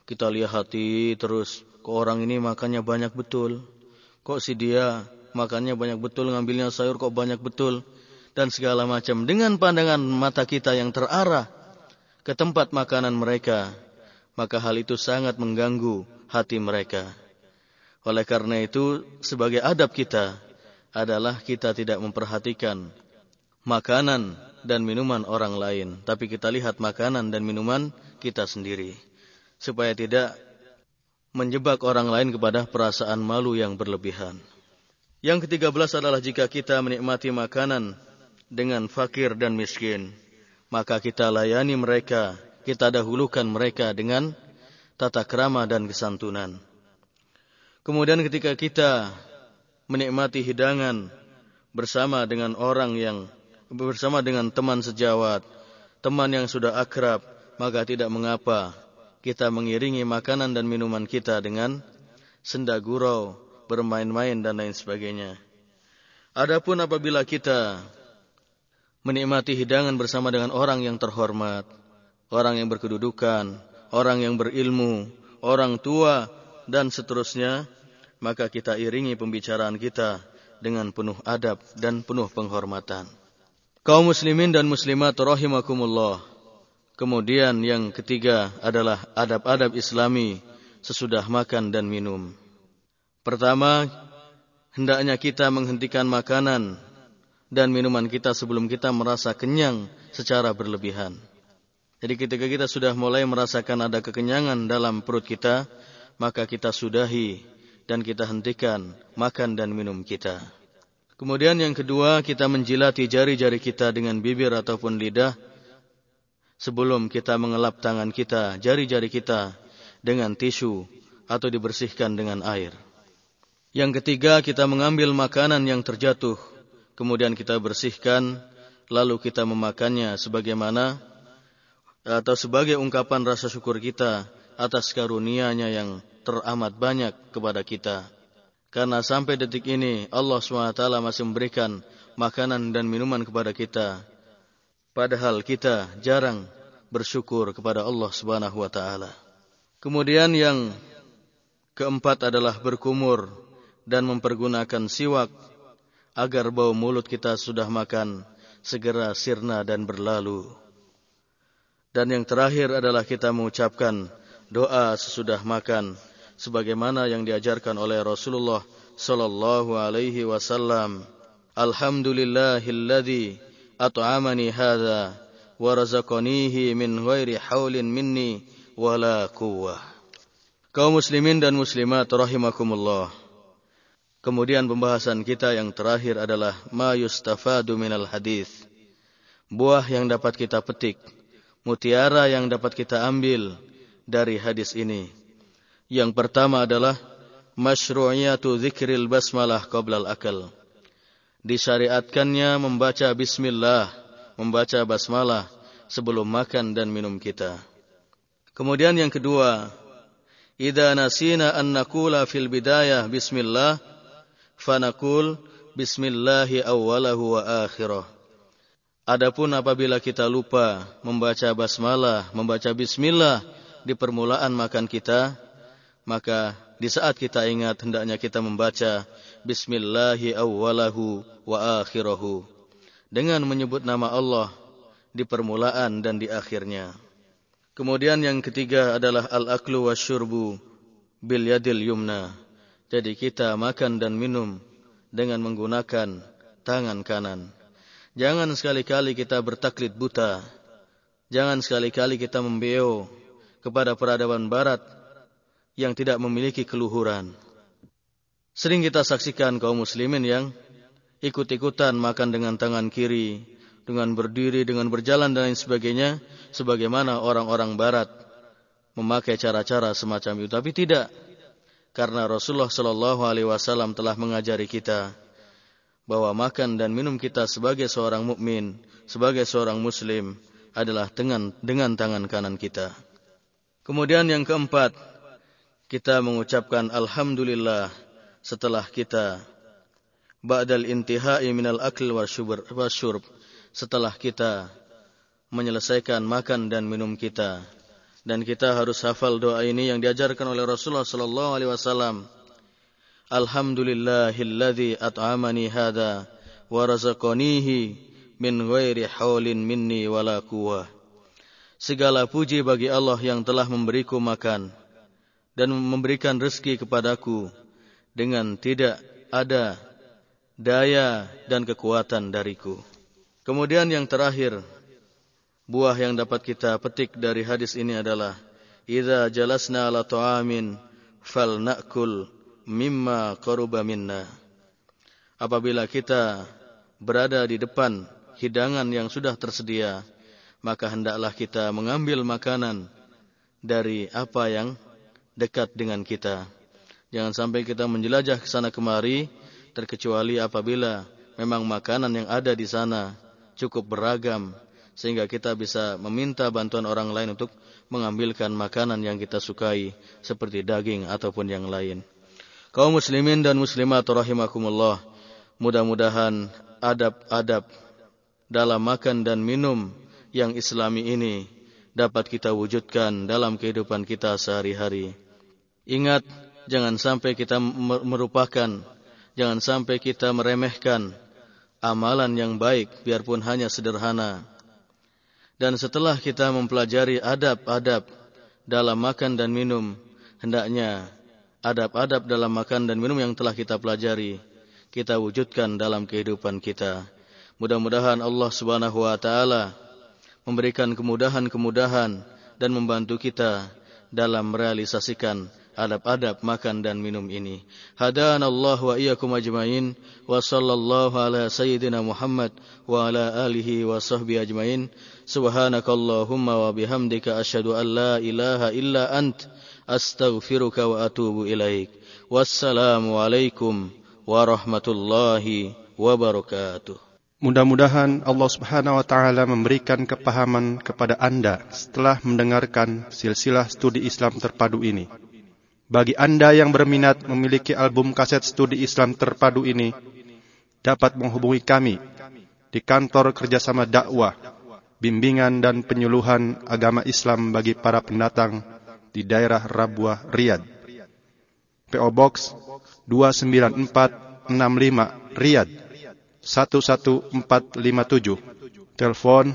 [SPEAKER 2] Kita lihat hati terus, kok orang ini makannya banyak betul, kok si dia makannya banyak betul, ngambilnya sayur kok banyak betul, dan segala macam. Dengan pandangan mata kita yang terarah ke tempat makanan mereka, maka hal itu sangat mengganggu hati mereka. Oleh karena itu, sebagai adab kita adalah kita tidak memperhatikan makanan dan minuman orang lain, tapi kita lihat makanan dan minuman kita sendiri, supaya tidak menjebak orang lain kepada perasaan malu yang berlebihan. Yang ketiga belas adalah jika kita menikmati makanan dengan fakir dan miskin, maka kita layani mereka, kita dahulukan mereka dengan tata krama dan kesantunan. Kemudian ketika kita menikmati hidangan bersama dengan orang yang bersama dengan teman sejawat, teman yang sudah akrab, maka tidak mengapa kita mengiringi makanan dan minuman kita dengan senda gurau, bermain-main dan lain sebagainya. Adapun apabila kita menikmati hidangan bersama dengan orang yang terhormat, orang yang berkedudukan, orang yang berilmu, orang tua, dan seterusnya, maka kita iringi pembicaraan kita dengan penuh adab dan penuh penghormatan. Kaum muslimin dan muslimat rahimakumullah. Kemudian yang ketiga adalah adab-adab islami sesudah makan dan minum. Pertama, hendaknya kita menghentikan makanan dan minuman kita sebelum kita merasa kenyang secara berlebihan. Jadi ketika kita sudah mulai merasakan ada kekenyangan dalam perut kita, maka kita sudahi dan kita hentikan makan dan minum kita. Kemudian yang kedua, kita menjilati jari-jari kita dengan bibir ataupun lidah sebelum kita mengelap tangan kita, jari-jari kita dengan tisu atau dibersihkan dengan air. Yang ketiga, kita mengambil makanan yang terjatuh kemudian kita bersihkan, lalu kita memakannya sebagaimana atau sebagai ungkapan rasa syukur kita atas karunia-Nya yang teramat banyak kepada kita. Karena sampai detik ini Allah SWT masih memberikan makanan dan minuman kepada kita. Padahal kita jarang bersyukur kepada Allah Subhanahu wa taala. Kemudian yang keempat adalah berkumur dan mempergunakan siwak agar bau mulut kita sudah makan segera sirna dan berlalu. Dan yang terakhir adalah kita mengucapkan doa sesudah makan sebagaimana yang diajarkan oleh Rasulullah sallallahu alaihi wasallam. Alhamdulillahilladzi at'amani hadza wa razaqanihi min ghairi haulin minni wala quwwah. Kaum muslimin dan muslimat rahimakumullah. Kemudian pembahasan kita yang terakhir adalah ma yustafadu minal hadis. Buah yang dapat kita petik, mutiara yang dapat kita ambil dari hadis ini. Yang pertama adalah masyru'iyatu dzikril basmalah qabla al-akal. Disyariatkannya membaca bismillah, membaca basmalah sebelum makan dan minum kita. Kemudian yang kedua, idza nasina an naqula fil bidayah bismillah fanakul bismillahi awwalahu wa akhirah. Adapun apabila kita lupa membaca basmalah, membaca bismillah di permulaan makan kita, maka di saat kita ingat hendaknya kita membaca bismillahi awwalahu wa akhirahu dengan menyebut nama Allah di permulaan dan di akhirnya. Kemudian yang ketiga adalah al-aklu wasyurbu bil yadil yumna jadi kita makan dan minum dengan menggunakan tangan kanan. Jangan sekali-kali kita bertaklid buta. Jangan sekali-kali kita membeo kepada peradaban barat yang tidak memiliki keluhuran. Sering kita saksikan kaum muslimin yang ikut-ikutan makan dengan tangan kiri, dengan berdiri, dengan berjalan dan lain sebagainya, sebagaimana orang-orang barat memakai cara-cara semacam itu. Tapi tidak, karena Rasulullah Shallallahu Alaihi Wasallam telah mengajari kita bahwa makan dan minum kita sebagai seorang mukmin, sebagai seorang muslim adalah dengan dengan tangan kanan kita. Kemudian yang keempat, kita mengucapkan alhamdulillah setelah kita ba'dal intihai minal akl wasyurb setelah kita menyelesaikan makan dan minum kita dan kita harus hafal doa ini yang diajarkan oleh Rasulullah sallallahu alaihi wasallam. Alhamdulillahilladzi at'amani hada wa razaqanihi min ghairi haulin minni wala quwwah. Segala puji bagi Allah yang telah memberiku makan dan memberikan rezeki kepadaku dengan tidak ada daya dan kekuatan dariku. Kemudian yang terakhir, Buah yang dapat kita petik dari hadis ini adalah Idza jalasna ala ta'amin fal na'kul mimma qaruba minna. Apabila kita berada di depan hidangan yang sudah tersedia, maka hendaklah kita mengambil makanan dari apa yang dekat dengan kita. Jangan sampai kita menjelajah ke sana kemari terkecuali apabila memang makanan yang ada di sana cukup beragam sehingga kita bisa meminta bantuan orang lain untuk mengambilkan makanan yang kita sukai seperti daging ataupun yang lain. Kaum muslimin dan muslimat rahimakumullah, Mudah-mudahan adab-adab dalam makan dan minum yang islami ini dapat kita wujudkan dalam kehidupan kita sehari-hari. Ingat, jangan sampai kita merupakan, jangan sampai kita meremehkan amalan yang baik biarpun hanya sederhana. Dan setelah kita mempelajari adab-adab dalam makan dan minum, hendaknya adab-adab dalam makan dan minum yang telah kita pelajari kita wujudkan dalam kehidupan kita. Mudah-mudahan Allah Subhanahu wa taala memberikan kemudahan-kemudahan dan membantu kita dalam merealisasikan adab-adab makan dan minum ini. Hadan Allah wa iyyakum ajmain wa sallallahu ala sayyidina Muhammad wa ala alihi wa sahbihi ajmain. Subhanakallahumma wa bihamdika asyhadu an la ilaha illa ant astaghfiruka wa atubu. Wassalamu alaikum warahmatullahi wabarakatuh.
[SPEAKER 1] Mudah-mudahan Allah Subhanahu wa taala memberikan kepahaman kepada Anda setelah mendengarkan silsilah studi Islam terpadu ini. Bagi Anda yang berminat memiliki album kaset studi Islam terpadu ini, dapat menghubungi kami di kantor kerjasama dakwah, bimbingan dan penyuluhan agama Islam bagi para pendatang di daerah Rabuah, Riyadh. PO Box 29465 Riyadh. 11457 Telepon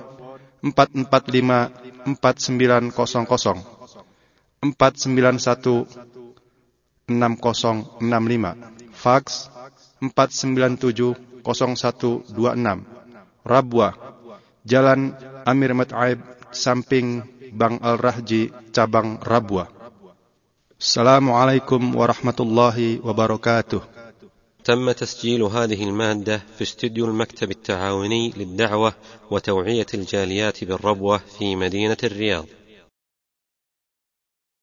[SPEAKER 1] 445 4900 491 6065 Fax 497 0126 Rabwa Jalan Amir Mat'aib samping Bang Al-Rahji cabang Rabwa Assalamualaikum warahmatullahi wabarakatuh.
[SPEAKER 5] تم تسجيل هذه المادة في استديو المكتب التعاوني للدعوة وتوعية الجاليات بالربوة في مدينة الرياض